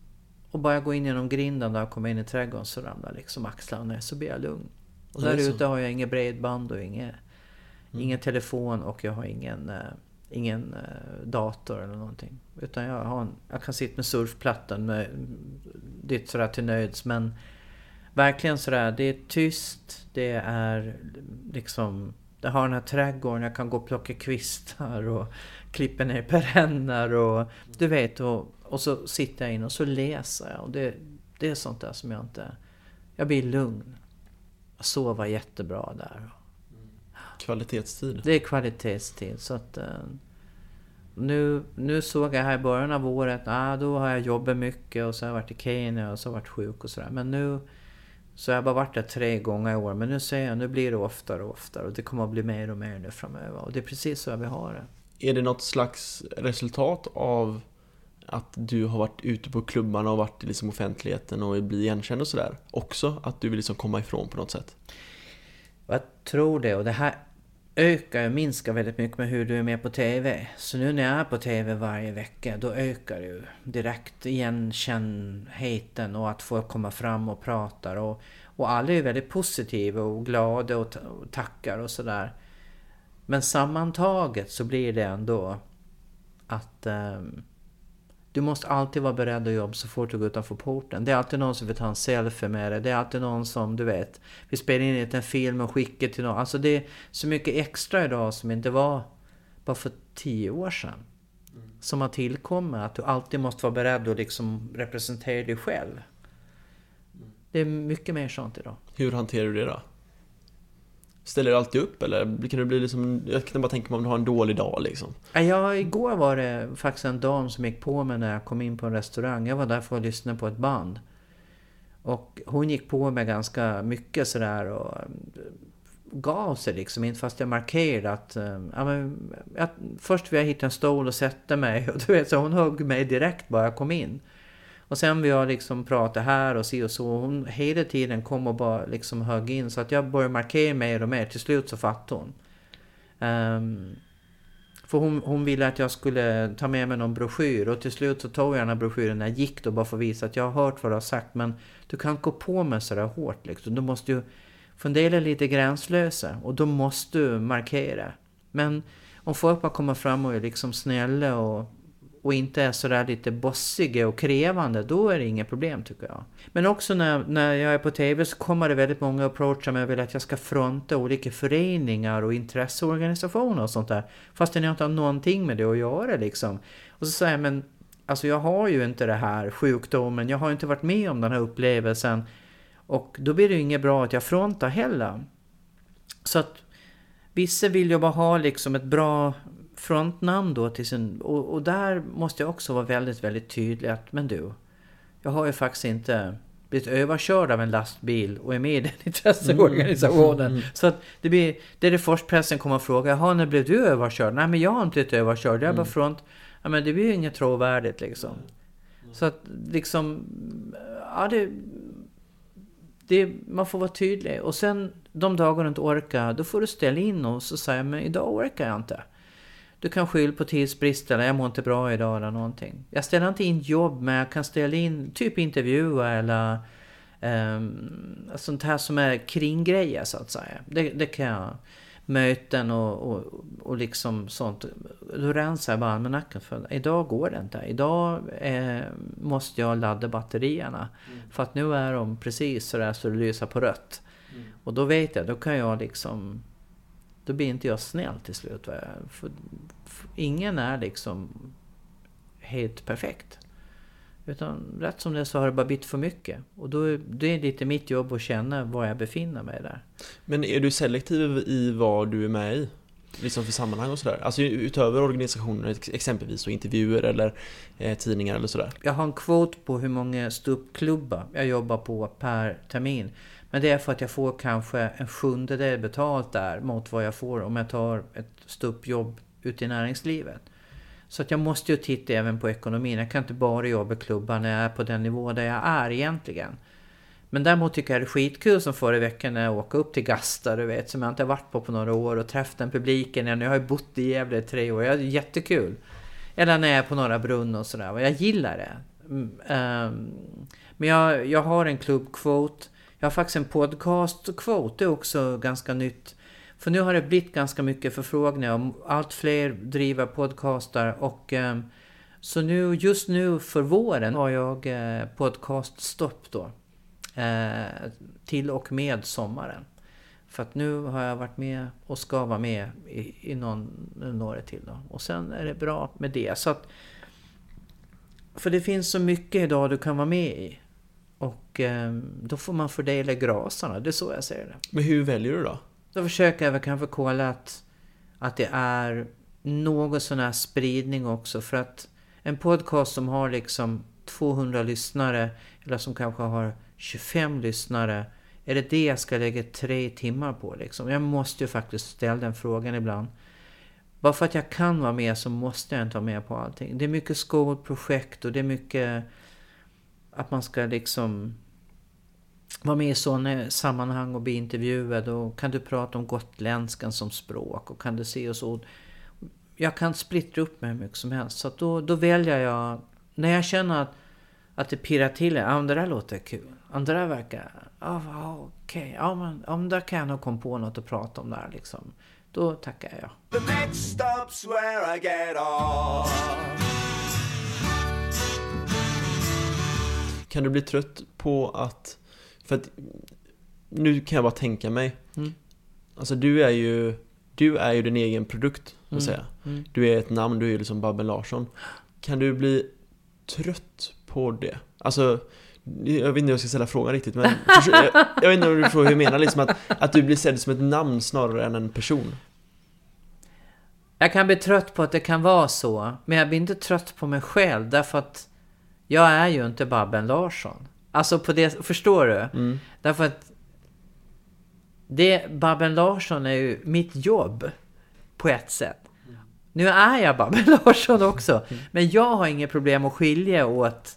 och bara gå in genom grinden där och komma in i trädgården så ramlar liksom axlarna ner så blir jag lugn. Och där ute har jag inget bredband och inget, ingen telefon och jag har ingen, eh, ingen eh, dator eller någonting. Utan jag, har en, jag kan sitta med surfplattan med, dit sådär till nöds men verkligen sådär, det är tyst, det är liksom jag har den här trädgården, jag kan gå och plocka kvistar och klippa ner perenner och du vet och, och så sitter jag in och så läser jag och det, det är sånt där som jag inte... Jag blir lugn. Jag sover jättebra där. Kvalitetstid? Det är kvalitetstid så att... eh, nu, nu såg jag här i början av året, ah, då har jag jobbat mycket och så har jag varit i Kenya och så har jag varit sjuk och sådär. Men nu så har jag bara varit där tre gånger i år. Men nu ser jag, nu blir det oftare och oftare och det kommer att bli mer och mer nu framöver. Och det är precis så jag vill ha det. Är det något slags resultat av att du har varit ute på klubbarna och varit i liksom offentligheten och blir igenkänd och sådär? Också att du vill liksom komma ifrån på något sätt? Jag tror det. Och det här ökar och minskar väldigt mycket med hur du är med på TV. Så nu när jag är på TV varje vecka, då ökar ju direkt igenkännheten och att folk kommer fram och pratar. Och, och alla är väldigt positiva och glada och, och tackar och sådär. Men sammantaget så blir det ändå att ehm, du måste alltid vara beredd att jobba så fort du går utanför porten. Det är alltid någon som vill ta en selfie med dig. Det är alltid någon som, du vet, vill spela in en film och skicka till någon. Alltså det är så mycket extra idag som inte var bara för tio år sedan. Som har tillkommit. Att du alltid måste vara beredd att liksom representera dig själv. Det är mycket mer sånt idag. Hur hanterar du det då? Ställer du alltid upp eller kan du bli liksom, jag kan bara tänka mig om du har en dålig dag liksom. Ja, igår var det faktiskt en dam som gick på mig när jag kom in på en restaurang. Jag var där för att lyssna på ett band. Och hon gick på mig ganska mycket sådär och eh, gav sig liksom inte fast jag markerade att... Eh, ja, men, först vill jag hitta en stol och sätta mig [laughs] och du vet så hon högg mig direkt bara jag kom in. Och sen vi har liksom pratat här och si och så. Hon hela tiden kom och bara liksom högg in så att jag började markera mer och mer. Till slut så fattade hon. Um, för hon, hon ville att jag skulle ta med mig någon broschyr och till slut så tog jag den här broschyren när jag gick då bara för att visa att jag har hört vad du har sagt men du kan inte gå på mig sådär hårt liksom. Du måste ju fundera lite gränslösa och då måste du markera. Men om folk bara kommer fram och är liksom snälla och, och inte är sådär lite bossiga och krävande, då är det inga problem tycker jag. Men också när, när jag är på TV så kommer det väldigt många approachar mig och vill att jag ska fronta olika föreningar och intresseorganisationer och sånt där. Fastän jag inte har någonting med det att göra liksom. Och så säger jag, men alltså jag har ju inte det här sjukdomen, jag har inte varit med om den här upplevelsen. Och då blir det ju inget bra att jag frontar heller. Så att vissa vill ju bara ha liksom ett bra frontnamn då till sin... Och, och där måste jag också vara väldigt, väldigt tydlig att men du, jag har ju faktiskt inte blivit överkörd av en lastbil och är med i den [laughs] intresseorganisationen. Mm. Så att det blir, det är det först pressen kommer att fråga, jaha när blev du överkörd? Nej men jag har inte blivit överkörd, jag är bara Mm. front. Ja men det blir ju inget trovärdigt liksom. Så att liksom, ja det, det, man får vara tydlig. Och sen de dagar du inte orkar, då får du ställa in och så säga men idag orkar jag inte. Du kan skylla på tidsbrist eller jag mår inte bra idag eller någonting. Jag ställer inte in jobb men jag kan ställa in typ intervjua eller um, sånt här som är kringgrejer så att säga. Det, det kan jag. Möten och, och, och liksom sånt. Då rensar jag bara almanackan för idag går det inte. Idag eh, måste jag ladda batterierna. Mm. För att nu är de precis sådär så det lyser på rött. Mm. Och då vet jag, då kan jag liksom då blir inte jag snäll till slut. För, för ingen är liksom helt perfekt. Utan rätt som det är så har det bara blivit för mycket. Och då, då är det lite mitt jobb att känna var jag befinner mig där. Men är du selektiv i vad du är med i? Liksom för sammanhang och sådär? Alltså utöver organisationer, exempelvis och intervjuer eller eh, tidningar eller sådär? Jag har en kvot på hur många ståuppklubbar jag jobbar på per termin. Men det är för att jag får kanske en sjundedel betalt där mot vad jag får om jag tar ett ståuppjobb ute i näringslivet. Så att jag måste ju titta även på ekonomin. Jag kan inte bara jobba i klubbar när jag är på den nivå där jag är egentligen. Men däremot tycker jag det är skitkul som förra veckan när jag åker upp till Gasta, du vet, som jag inte har varit på på några år och träffat den publiken. Jag har ju bott i Gävle i tre år, det är jättekul. Eller när jag är på Norra Brunn och sådär, jag gillar det. Mm, ehm, men jag, jag har en klubbkvot. Jag har faktiskt en podcastkvot, det är också ganska nytt. För nu har det blivit ganska mycket förfrågningar om allt fler driver podcastar och eh, så nu, just nu för våren har jag eh, podcaststopp då. Eh, till och med sommaren. För att nu har jag varit med och ska vara med i, i någon, några till då. Och sen är det bra med det. Så att, för det finns så mycket idag du kan vara med i. Och eh, då får man fördela grasarna, det är så jag ser det. Men hur väljer du då? Då försöker jag väl kanske kolla att, att det är någon sån här spridning också. För att en podcast som har liksom 200 lyssnare, eller som kanske har 25 lyssnare. Är det det jag ska lägga tre timmar på liksom? Jag måste ju faktiskt ställa den frågan ibland. Bara för att jag kan vara med så måste jag inte vara med på allting. Det är mycket skolprojekt och det är mycket att man ska liksom vara med i sådana eh, sammanhang och bli intervjuad. Och kan du prata om gotländskan som språk och kan du se och så. Jag kan splittra upp mig hur mycket som helst. Så då, då väljer jag, när jag känner att, att det pirrar till, ja det där låter kul. Andra där verkar, ja okej, okay. ja men om där kan jag nog komma på något att prata om där liksom. Då tackar jag. The next stop's where I get off. Kan du bli trött på att, för att nu kan jag bara tänka mig, mm. alltså du är ju, du är ju din egen produkt, så att mm. säga. Mm. Du är ett namn, du är ju liksom Babben Larsson. Kan du bli trött på det? Alltså, jag vet inte hur jag ska ställa frågan riktigt men [laughs] jag, jag vet inte om du förstår hur jag menar liksom att, att du blir sedd som ett namn snarare än en person. Jag kan bli trött på att det kan vara så, men jag blir inte trött på mig själv därför att jag är ju inte Babben Larsson. Alltså på det, förstår du? Mm. Därför att det, Babben Larsson är ju mitt jobb på ett sätt. Nu är jag Babben [laughs] Larsson också, men jag har inget problem att skilja åt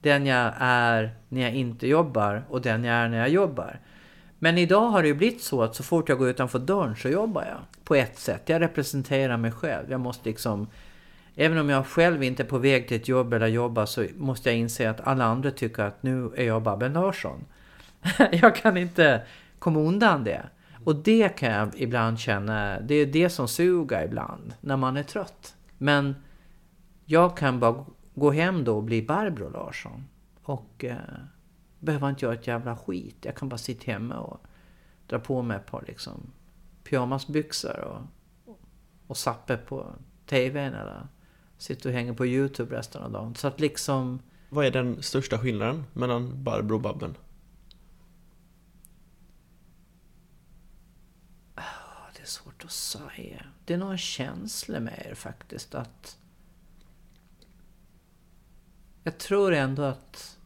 den jag är när jag inte jobbar och den jag är när jag jobbar. Men idag har det ju blivit så att så fort jag går utanför dörren så jobbar jag. På ett sätt. Jag representerar mig själv. Jag måste liksom... Även om jag själv inte är på väg till ett jobb eller jobbar så måste jag inse att alla andra tycker att nu är jag Babben Larsson. [laughs] jag kan inte komma undan det. Och det kan jag ibland känna, det är det som suger ibland, när man är trött. Men jag kan bara gå hem då och bli Barbro Larsson. Och eh, behöver inte göra ett jävla skit. Jag kan bara sitta hemma och dra på mig ett par liksom, pyjamasbyxor och, och sappa på TVn eller sitta och hänga på YouTube resten av dagen. Så att liksom... Vad är den största skillnaden mellan Barbro och Babben? Ah, det är svårt att säga. Det är nog en känsla med er faktiskt att jag tror ändå att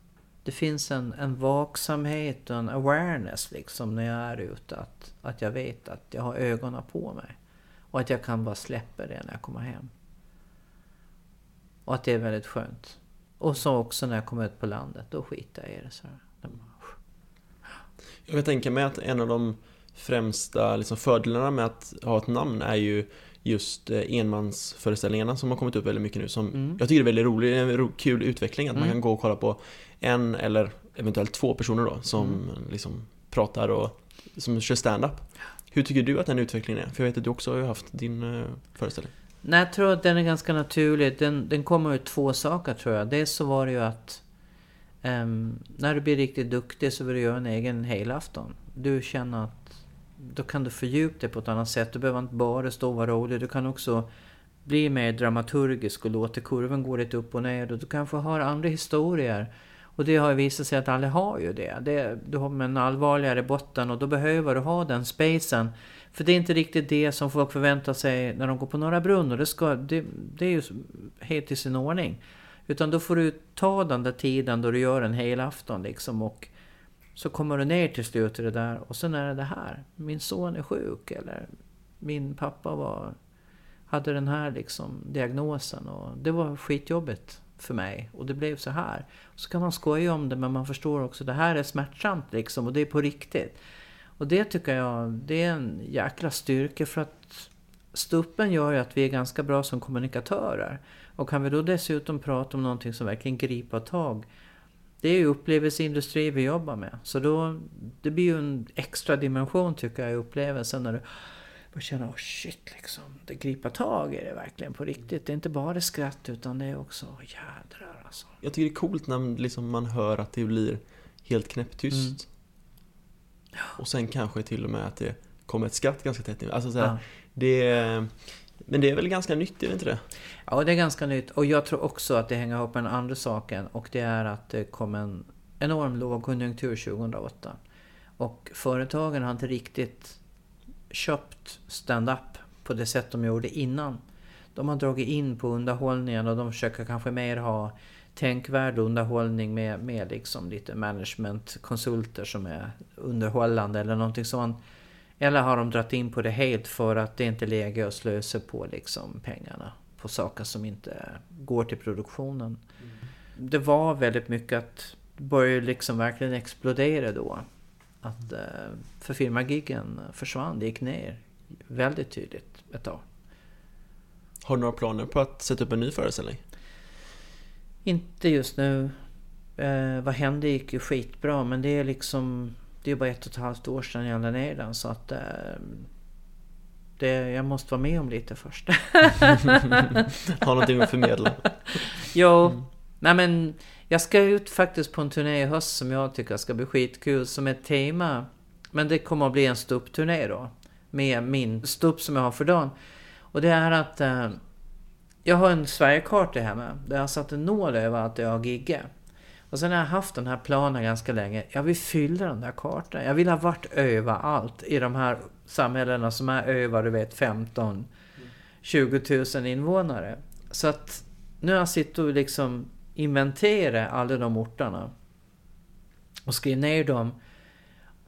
det finns en, en vaksamhet och en awareness liksom när jag är ute. Att, att jag vet att jag har ögonen på mig. Och att jag kan bara släppa det när jag kommer hem. Och att det är väldigt skönt. Och så också när jag kommer ut på landet, då skiter jag i det. Så här. Jag kan tänka mig att en av de främsta liksom, fördelarna med att ha ett namn är ju just eh, enmansföreställningarna som har kommit upp väldigt mycket nu som Mm. jag tycker är väldigt rolig, en ro, kul utveckling att man Mm. kan gå och kolla på en eller eventuellt två personer då som Mm. liksom pratar och som kör stand-up. Hur tycker du att den utvecklingen är? För jag vet att du också har haft din eh, föreställning. Nej, jag tror att den är ganska naturlig. Den, den kommer ur två saker tror jag. Dels så var det ju att um, när du blir riktigt duktig så vill du göra en egen helafton. Du känner att då kan du fördjupa dig på ett annat sätt. Du behöver inte bara stå och vara rolig. Du kan också bli mer dramaturgisk och låta kurvan gå lite upp och ner. Och du kanske har andra historier. Och det har ju visat sig att alla har ju det. det du har med en allvarligare botten och då behöver du ha den spacen. För det är inte riktigt det som folk förväntar sig när de går på Norra Brunn. Och det, ska, det, det är ju helt i sin ordning. Utan då får du ta den där tiden då du gör en hel afton liksom. Och så kommer du ner till slut i det där. Och sen är det det här. Min son är sjuk. Eller min pappa var, hade den här liksom diagnosen. Och det var skitjobbigt för mig. Och det blev så här. Så kan man skoja om det men man förstår också att det här är smärtsamt liksom. Och det är på riktigt. Och det tycker jag, det är en jäkla styrka för att stuppen gör ju att vi är ganska bra som kommunikatörer. Och kan vi då dessutom prata om någonting som verkligen griper tag. Det är ju upplevelseindustri vi jobbar med. Så då, det blir ju en extra dimension tycker jag i upplevelsen när du börjar känna, oh shit liksom, det griper tag i det verkligen på riktigt. Det är inte bara skratt utan det är också, oh, jädrar alltså. Jag tycker det är coolt när liksom man hör att det blir helt knäpptyst. Mm. Och sen kanske till och med att det kommer ett skratt ganska tätt in. Alltså så här, Ja. det Men det är väl ganska nytt, är det inte det? Ja, det är ganska nytt. Och jag tror också att det hänger ihop med den andra saken. Och det är att det kom en enorm lågkonjunktur 2008. Och företagen har inte riktigt köpt stand-up på det sätt de gjorde innan. De har dragit in på underhållningen och de försöker kanske mer ha tänkvärd underhållning med, med liksom lite managementkonsulter som är underhållande eller någonting sånt. Eller har de dragit in på det helt för att det inte är läge att slösa på liksom pengarna på saker som inte går till produktionen. Det var väldigt mycket att det började liksom verkligen explodera då. Att eh, för firmagiggen försvann, det gick ner väldigt tydligt ett tag. Har du några planer på att sätta upp en ny föreställning? Inte just nu. Eh, vad hände gick ju skitbra men det är liksom det är bara ett och ett halvt år sedan jag la ner den så att eh, det, jag måste vara med om lite först. [laughs] Har någonting att förmedla? jo, nej men jag ska ut faktiskt på en turné i höst som jag tycker ska bli skitkul som ett tema. Men det kommer att bli en ståuppturné då. Med min ståupp som jag har för dagen. Och det är att eh, jag har en Sverigekarta hemma där jag har satt en nål över att jag har. Och sen har jag haft den här planen ganska länge. Jag vill fylla den där kartan. Jag vill ha varit överallt i de här samhällena som är över, du vet, 15 20 000 invånare. Så att nu har jag suttit och liksom inventerat alla de orterna. Och skrivit ner dem.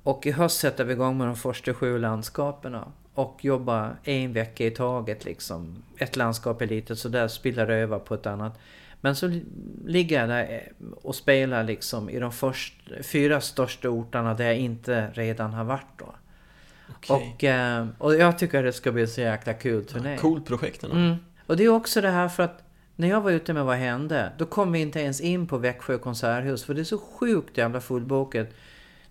Och i höst sätter vi igång med de första sju landskapen. Och jobbar en vecka i taget liksom. Ett landskap är litet så där spiller det över på ett annat. Men så li- ligger jag där och spelar liksom i de först, fyra största orterna där jag inte redan har varit då. Okej. Och, eh, och jag tycker det ska bli så jäkla kul turné. Coolt projekt ändå. Mm. Och det är också det här för att när jag var ute med Vad hände? Då kom vi inte ens in på Växjö konserthus för det är så sjukt jävla fullbokat.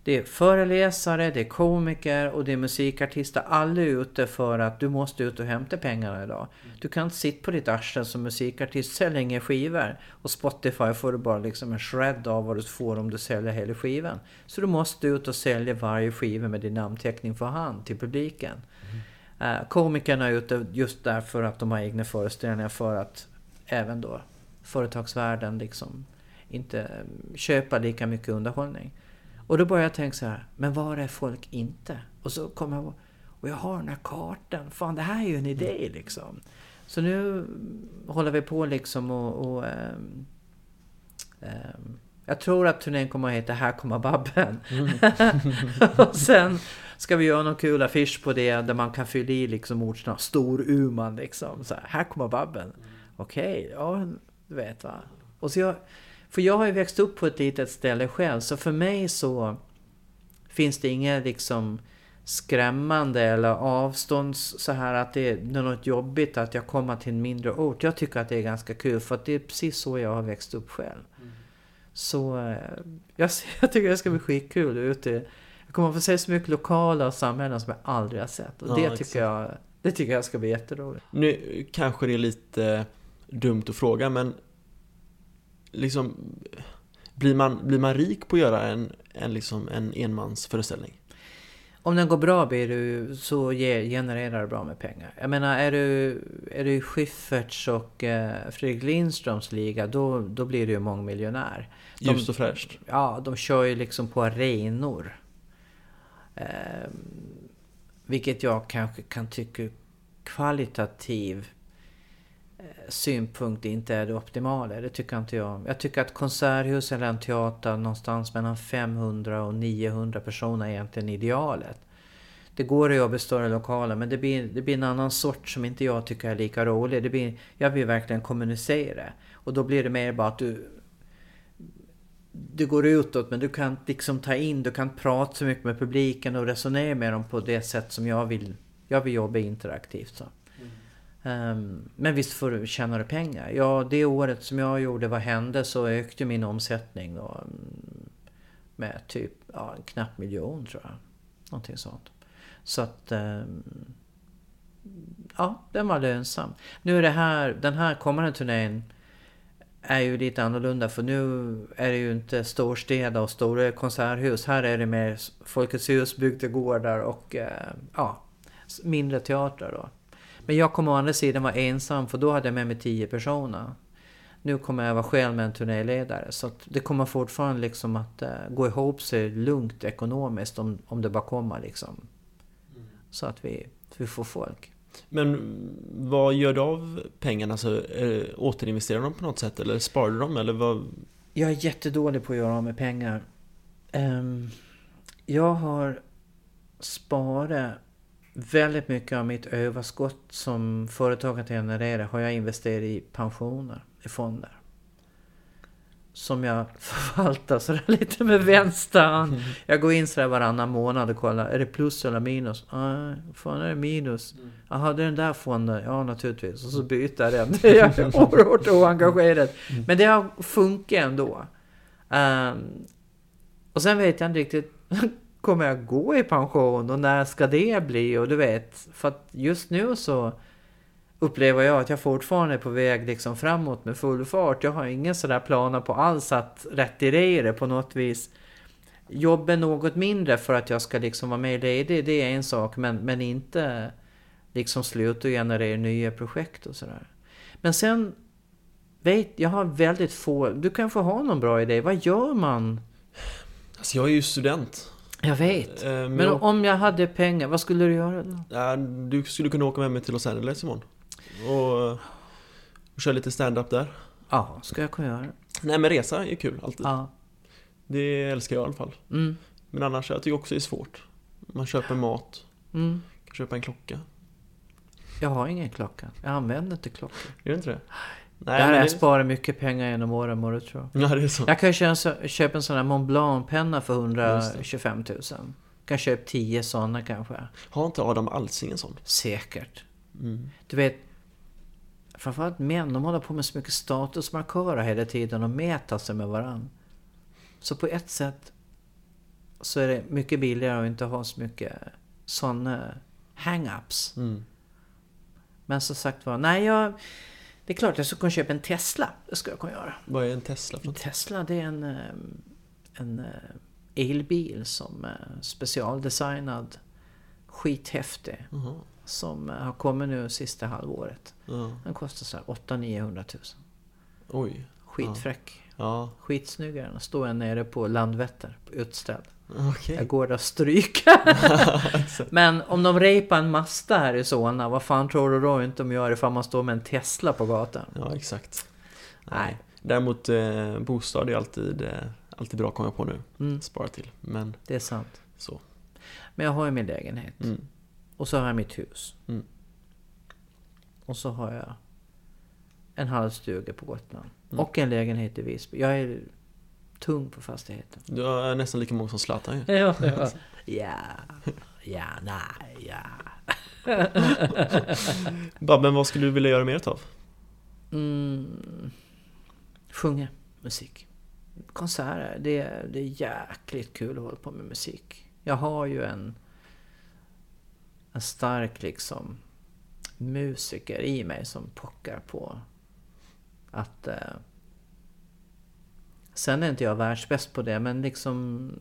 Det är föreläsare, det är komiker och det är musikartister. Alla är ute för att du måste ut och hämta pengarna idag. Du kan inte sitta på ditt arsle som musikartist, sälja inga skivor. Och Spotify får du bara liksom en shred av vad du får om du säljer hela skivan. Så du måste ut och sälja varje skiva med din namnteckning för hand till publiken. Eh, komikerna är ute just därför att de har egna föreställningar för att även då företagsvärlden liksom inte köpa lika mycket underhållning. Och då började jag tänka så här, men var är folk inte? Och så kom jag och jag har den här kartan, fan det här är ju en idé liksom. Så nu håller vi på liksom och, och ehm, ehm, jag tror att turnén kommer att heta Här kommer Babben. [laughs] och sen ska vi göra någon kul affisch på det där man kan fylla i liksom ordsnamn. Stor Uman liksom. Så här, här kommer Babben. Okej, ja. Du vet va. Och så jag, för jag har ju växt upp på ett litet ställe själv, så för mig så finns det inget liksom skrämmande eller avstånds så här att det är något jobbigt att jag kommer till en mindre ort. Jag tycker att det är ganska kul för att det är precis så jag har växt upp själv. Så eh, jag, [laughs] jag tycker det ska bli skitkul ute. Jag kommer att få se så mycket lokala och samhällen som jag aldrig har sett. Och Ja, det, exakt. tycker jag, det tycker jag ska bli jätteroligt. Nu kanske det är lite dumt att fråga men liksom blir man, blir man rik på att göra en, en, liksom, en enmansföreställning? Om den går bra blir du, så ge, genererar det bra med pengar. Jag menar, är du, är du i Schyfferts och eh, Fredrik Lindströms liga, då, då blir du ju mångmiljonär. De- Ljust och fräscht. Ja, de kör ju liksom på arenor. Eh, vilket jag kanske kan tycka kvalitativ Eh, synpunkt inte är det optimala. Det tycker inte jag. Jag tycker att konserthus eller en teater någonstans mellan 500 och 900 personer är egentligen idealet. Det går att jobba i större lokaler men det blir, det blir en annan sort som inte jag tycker är lika rolig. Det blir, jag vill verkligen kommunicera. Och då blir det mer bara att du du går utåt men du kan liksom ta in, du kan prata så mycket med publiken och resonera med dem på det sätt som jag vill. Jag vill jobba interaktivt så. Ehm, men visst får du, tjänar du pengar. Ja, det året som jag gjorde Vad hände så ökade min omsättning då mm, med typ ja, en knapp miljon tror jag. Någonting sånt. Så att ehm, ja, den var lönsam. Nu är det här, den här kommande turnén är ju lite annorlunda för nu är det ju inte storstäder och stora konserthus. Här är det mer Folkets hus, bygdegårdar och eh, ja, mindre teatrar då. Men jag kommer å andra sidan vara ensam för då hade jag med mig 10 personer. Nu kommer jag vara själv med en turnéledare så det kommer fortfarande liksom att eh, gå ihop sig lugnt ekonomiskt om, om det bara kommer liksom. Så att vi, vi får folk. Men vad gör du av pengarna? Alltså, eh, återinvesterar de på något sätt eller sparar du dem eller vad? Jag är jättedålig på att göra av med pengar. Ehm, jag har sparat väldigt mycket av mitt överskott som företaget genererar har jag investerat i pensioner, i fonder. Som jag [laughs] förvaltar sådär lite med vänster hand. Jag går in sådär varannan månad och kollar, är det plus eller minus? Nej, fan är det minus? Jaha, det är den där fonden? Ja, naturligtvis. Och så byter jag den. Jag är [laughs] oerhört oengagerad. Men det har funkat ändå. Ehm, och sen vet jag inte riktigt, kommer jag gå i pension och när ska det bli? Och du vet, för att just nu så upplever jag att jag fortfarande är på väg liksom framåt med full fart. Jag har ingen sådär planer på alls att retirera på något vis. Jobba något mindre för att jag ska liksom vara mer ledig, det är en sak. Men, men inte liksom sluta generera nya projekt och sådär. Men sen vet jag har väldigt få, du kanske har någon bra idé. Vad gör man? Alltså jag är ju student. Jag vet. Eh, men Men jag- om jag hade pengar, vad skulle du göra då? Ja, du skulle kunna åka med mig till Los Angeles imorgon. Och, och köra lite stand-up där. Ja, ska jag kunna göra. Nej men resa är kul alltid. Ja. Det älskar jag i alla fall. Mm. Men annars, jag tycker också det är svårt. Man köper mat, Mm. kan köpa en klocka. Jag har ingen klocka. Jag använder inte klocka. Gör du inte det? Nej, har jag det... sparat mycket pengar genom åren, må du tro. Ja, det är så. Jag kan ju köpa, köpa en sån här Mont Blanc-penna för 125 000. Kan köpa 10 sådana kanske. Har inte Adam Alsing en sån? Säkert. Mm. Du vet, framförallt män, de håller på med så mycket statusmarkörer hela tiden och mäter sig med varandra. Så på ett sätt så är det mycket billigare att inte ha så mycket sådana hang-ups. Mm. Men som sagt var, nej jag... Det är klart jag skulle kunna köpa en Tesla. Det ska jag kunna göra. Vad är en Tesla för? Tesla det är en, eh, en eh, elbil som är specialdesignad. Skithäftig. Jaha. Som eh, har kommit nu sista halvåret. Ja. Den kostar så här 800-900 000. Oj. Skitfräck. Ja. Skitsnygg är den. Står jag nere på Landvetter, på utställd. Okej. Jag går och stryker. [laughs] [laughs] Men om de repar en Mazda här i Solna, vad fan tror du då inte de gör ifall man står med en Tesla på gatan? Ja, exakt. Nej. Däremot eh, bostad är alltid, eh, alltid bra att komma på nu. Mm. Spara till. Men Det är sant. så. Men jag har ju min lägenhet. Mm. Och så har jag mitt hus. Mm. Och så har jag en halvstuga på Gotland. Mm. Och en lägenhet i Visby. Jag är tung på fastigheten. Du är nästan lika många som Zlatan ju. [laughs] Ja, ja. ja, ja, nej, ja. [laughs] Babben, vad skulle du vilja göra mer av? Mm, sjunga musik. Konserter, det, är- det är jäkligt kul att hålla på med musik. Jag har ju en, en stark liksom musiker i mig som pockar på att... Eh, sen är inte jag världsbäst på det, men liksom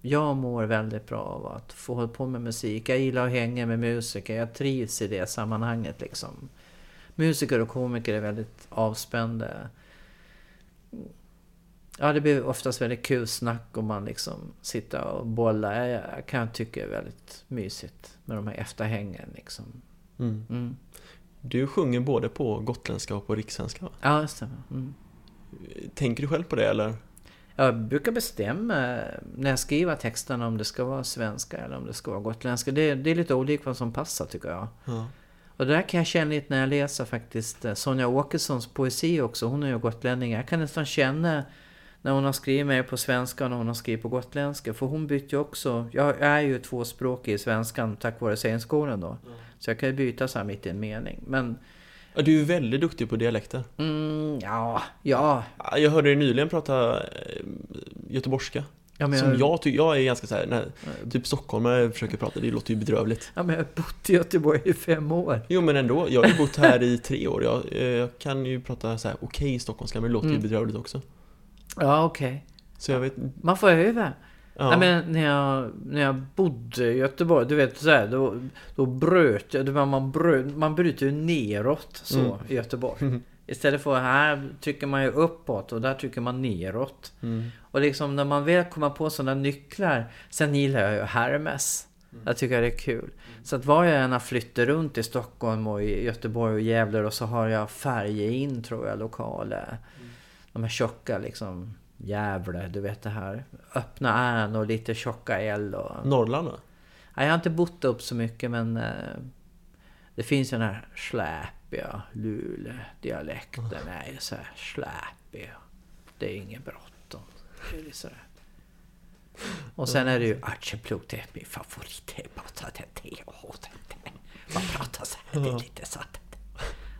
jag mår väldigt bra av att få hålla på med musik. Jag gillar att hänga med musiker, jag trivs i det sammanhanget liksom. Musiker och komiker är väldigt avspända. Ja, det blir oftast väldigt kul snack om man liksom sitter och bollar. Jag, kan tycka är väldigt mysigt med de här efterhängen liksom. Mm. Mm. Du sjunger både på gotländska och på rikssvenska va? Ja, det stämmer. Mm. Tänker du själv på det eller? Jag brukar bestämma när jag skriver texterna om det ska vara svenska eller om det ska vara gotländska. Det, det är lite olika vad som passar tycker jag. Ja. Och det där kan jag känna lite när jag läser faktiskt eh, Sonja Åkessons poesi också. Hon är ju gotlänning. Jag kan nästan känna när hon har skrivit mer på svenska och när hon har skrivit på gotländska. För hon bytte ju också. Jag är ju tvåspråkig i svenskan tack vare scenskolan då. Så jag kan ju byta så här mitt i en mening. Men Ja, Du är ju väldigt duktig på dialekter. mm, ja, ja. Ja, Jag hörde dig nyligen prata eh, göteborgska. Ja, men Som jag- jag tycker, jag är ganska såhär, när typ stockholmare försöker prata, det låter ju bedrövligt. Ja, men jag har bott i Göteborg i fem år. Jo men ändå, jag har ju bott här i tre år. Jag, eh, jag kan ju prata så här okej stockholmska, men det låter ju Mm. bedrövligt också. Ja, okej. Så jag vet Man får öva. Ja. Nej, men när jag, när jag bodde i Göteborg, du vet så här, då, då bröt jag, man, bröt, man bryter ju neråt så Mm. i Göteborg. Istället för här trycker man ju uppåt och där trycker man neråt. Mm. Och liksom när man väl kommer på sådana nycklar, sen gillar jag ju Hermes. Jag tycker det är kul. Så att var jag än har flyttat runt i Stockholm och i Göteborg och Gävle och så har jag färger in tror jag, lokaler. De här tjocka liksom, Gävle, du vet det här. Öppna ärn och lite tjocka L och... Norrland? Nej, jag har inte bott upp så mycket men eh, det finns ju den här släpiga Luleå-dialekten. är ju så här släpig. Det är inget bråttom. Det är. Och sen är det ju Arjeplog, det är min favorit. Det är bara så att det är. Man pratar så här, det är lite så att...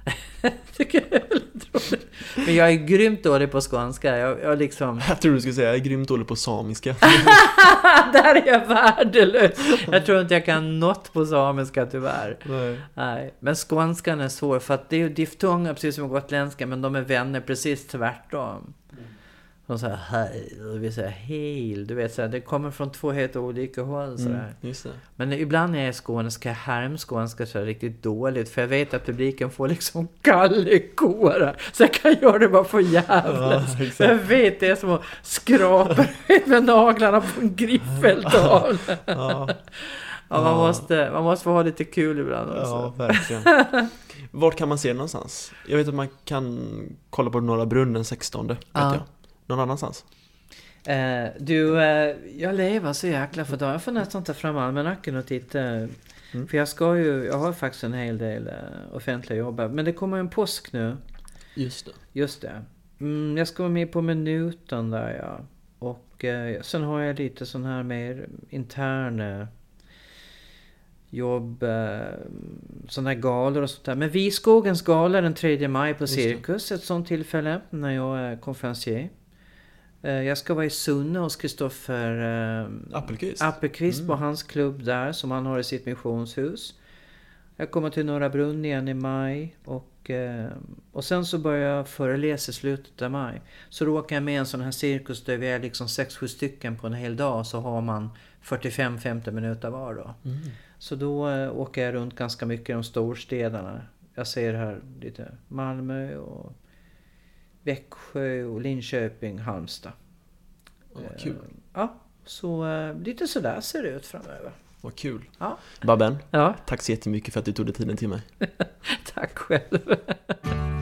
[laughs] Tycker jag är väldigt roligt. Men jag är grymt dålig på skånska. Jag, jag liksom... Jag tror du skulle säga, jag är grymt dålig på samiska. [laughs] Där är jag värdelös. Jag tror inte jag kan något på samiska tyvärr. Nej. Nej. Men skånskan är svår för att det är ju diftonger precis som gotländska men de är vänner precis tvärtom. De säger hej och vi säger hej. Du vet så här, det kommer från två helt olika håll så Mm, det. Men ibland när jag är i Skåne ska jag härmskånska så här riktigt dåligt för jag vet att publiken får liksom [laughs] kallekårar. Så jag kan göra det bara för jävlas. Ja, jag vet det är som att skrapa [laughs] med naglarna på en griffeltavla. Ja. Ja, man, måste, man måste få ha lite kul ibland också. Ja, verkligen. [laughs] Vart kan man se det någonstans? Jag vet att man kan kolla på Norra Brunn den 16, vet Ja. jag. Någon annanstans? Eh, du, eh, jag lever så jäkla för dagen. Jag får nästan ta fram almanackan och titta. För jag ska ju, jag har faktiskt en hel del eh, offentliga jobb. Men det kommer en påsk nu. Just det. Just det. Mm, jag ska vara med på minuten där ja. Och eh, sen har jag lite sån här mer interna jobb, eh, sådana här galor och sånt där. Men Viskogens gala den 3 maj på. Cirkus, ett sånt tillfälle när jag är konferencier. Eh, Jag ska vara i Sunne hos Kristoffer eh, Appelqvist. Appelqvist på Mm. hans klubb där som han har i sitt missionshus. Jag kommer till Norra Brunn igen i maj och, eh, och sen så börjar jag föreläsa i slutet av maj. Så då åker jag med en sån här cirkus där vi är liksom 6-7 stycken på en hel dag så har man 45-50 minuter var då. Mm. Så då åker jag runt ganska mycket i de storstäderna. Jag ser här lite Malmö och Växjö och Linköping, Halmstad. Ja, vad kul. Eh, Ja, så eh, lite sådär ser det ut framöver. Vad kul. Ja. Babben, Ja. tack så jättemycket för att du tog dig tiden till mig. [laughs] Tack själv. [laughs]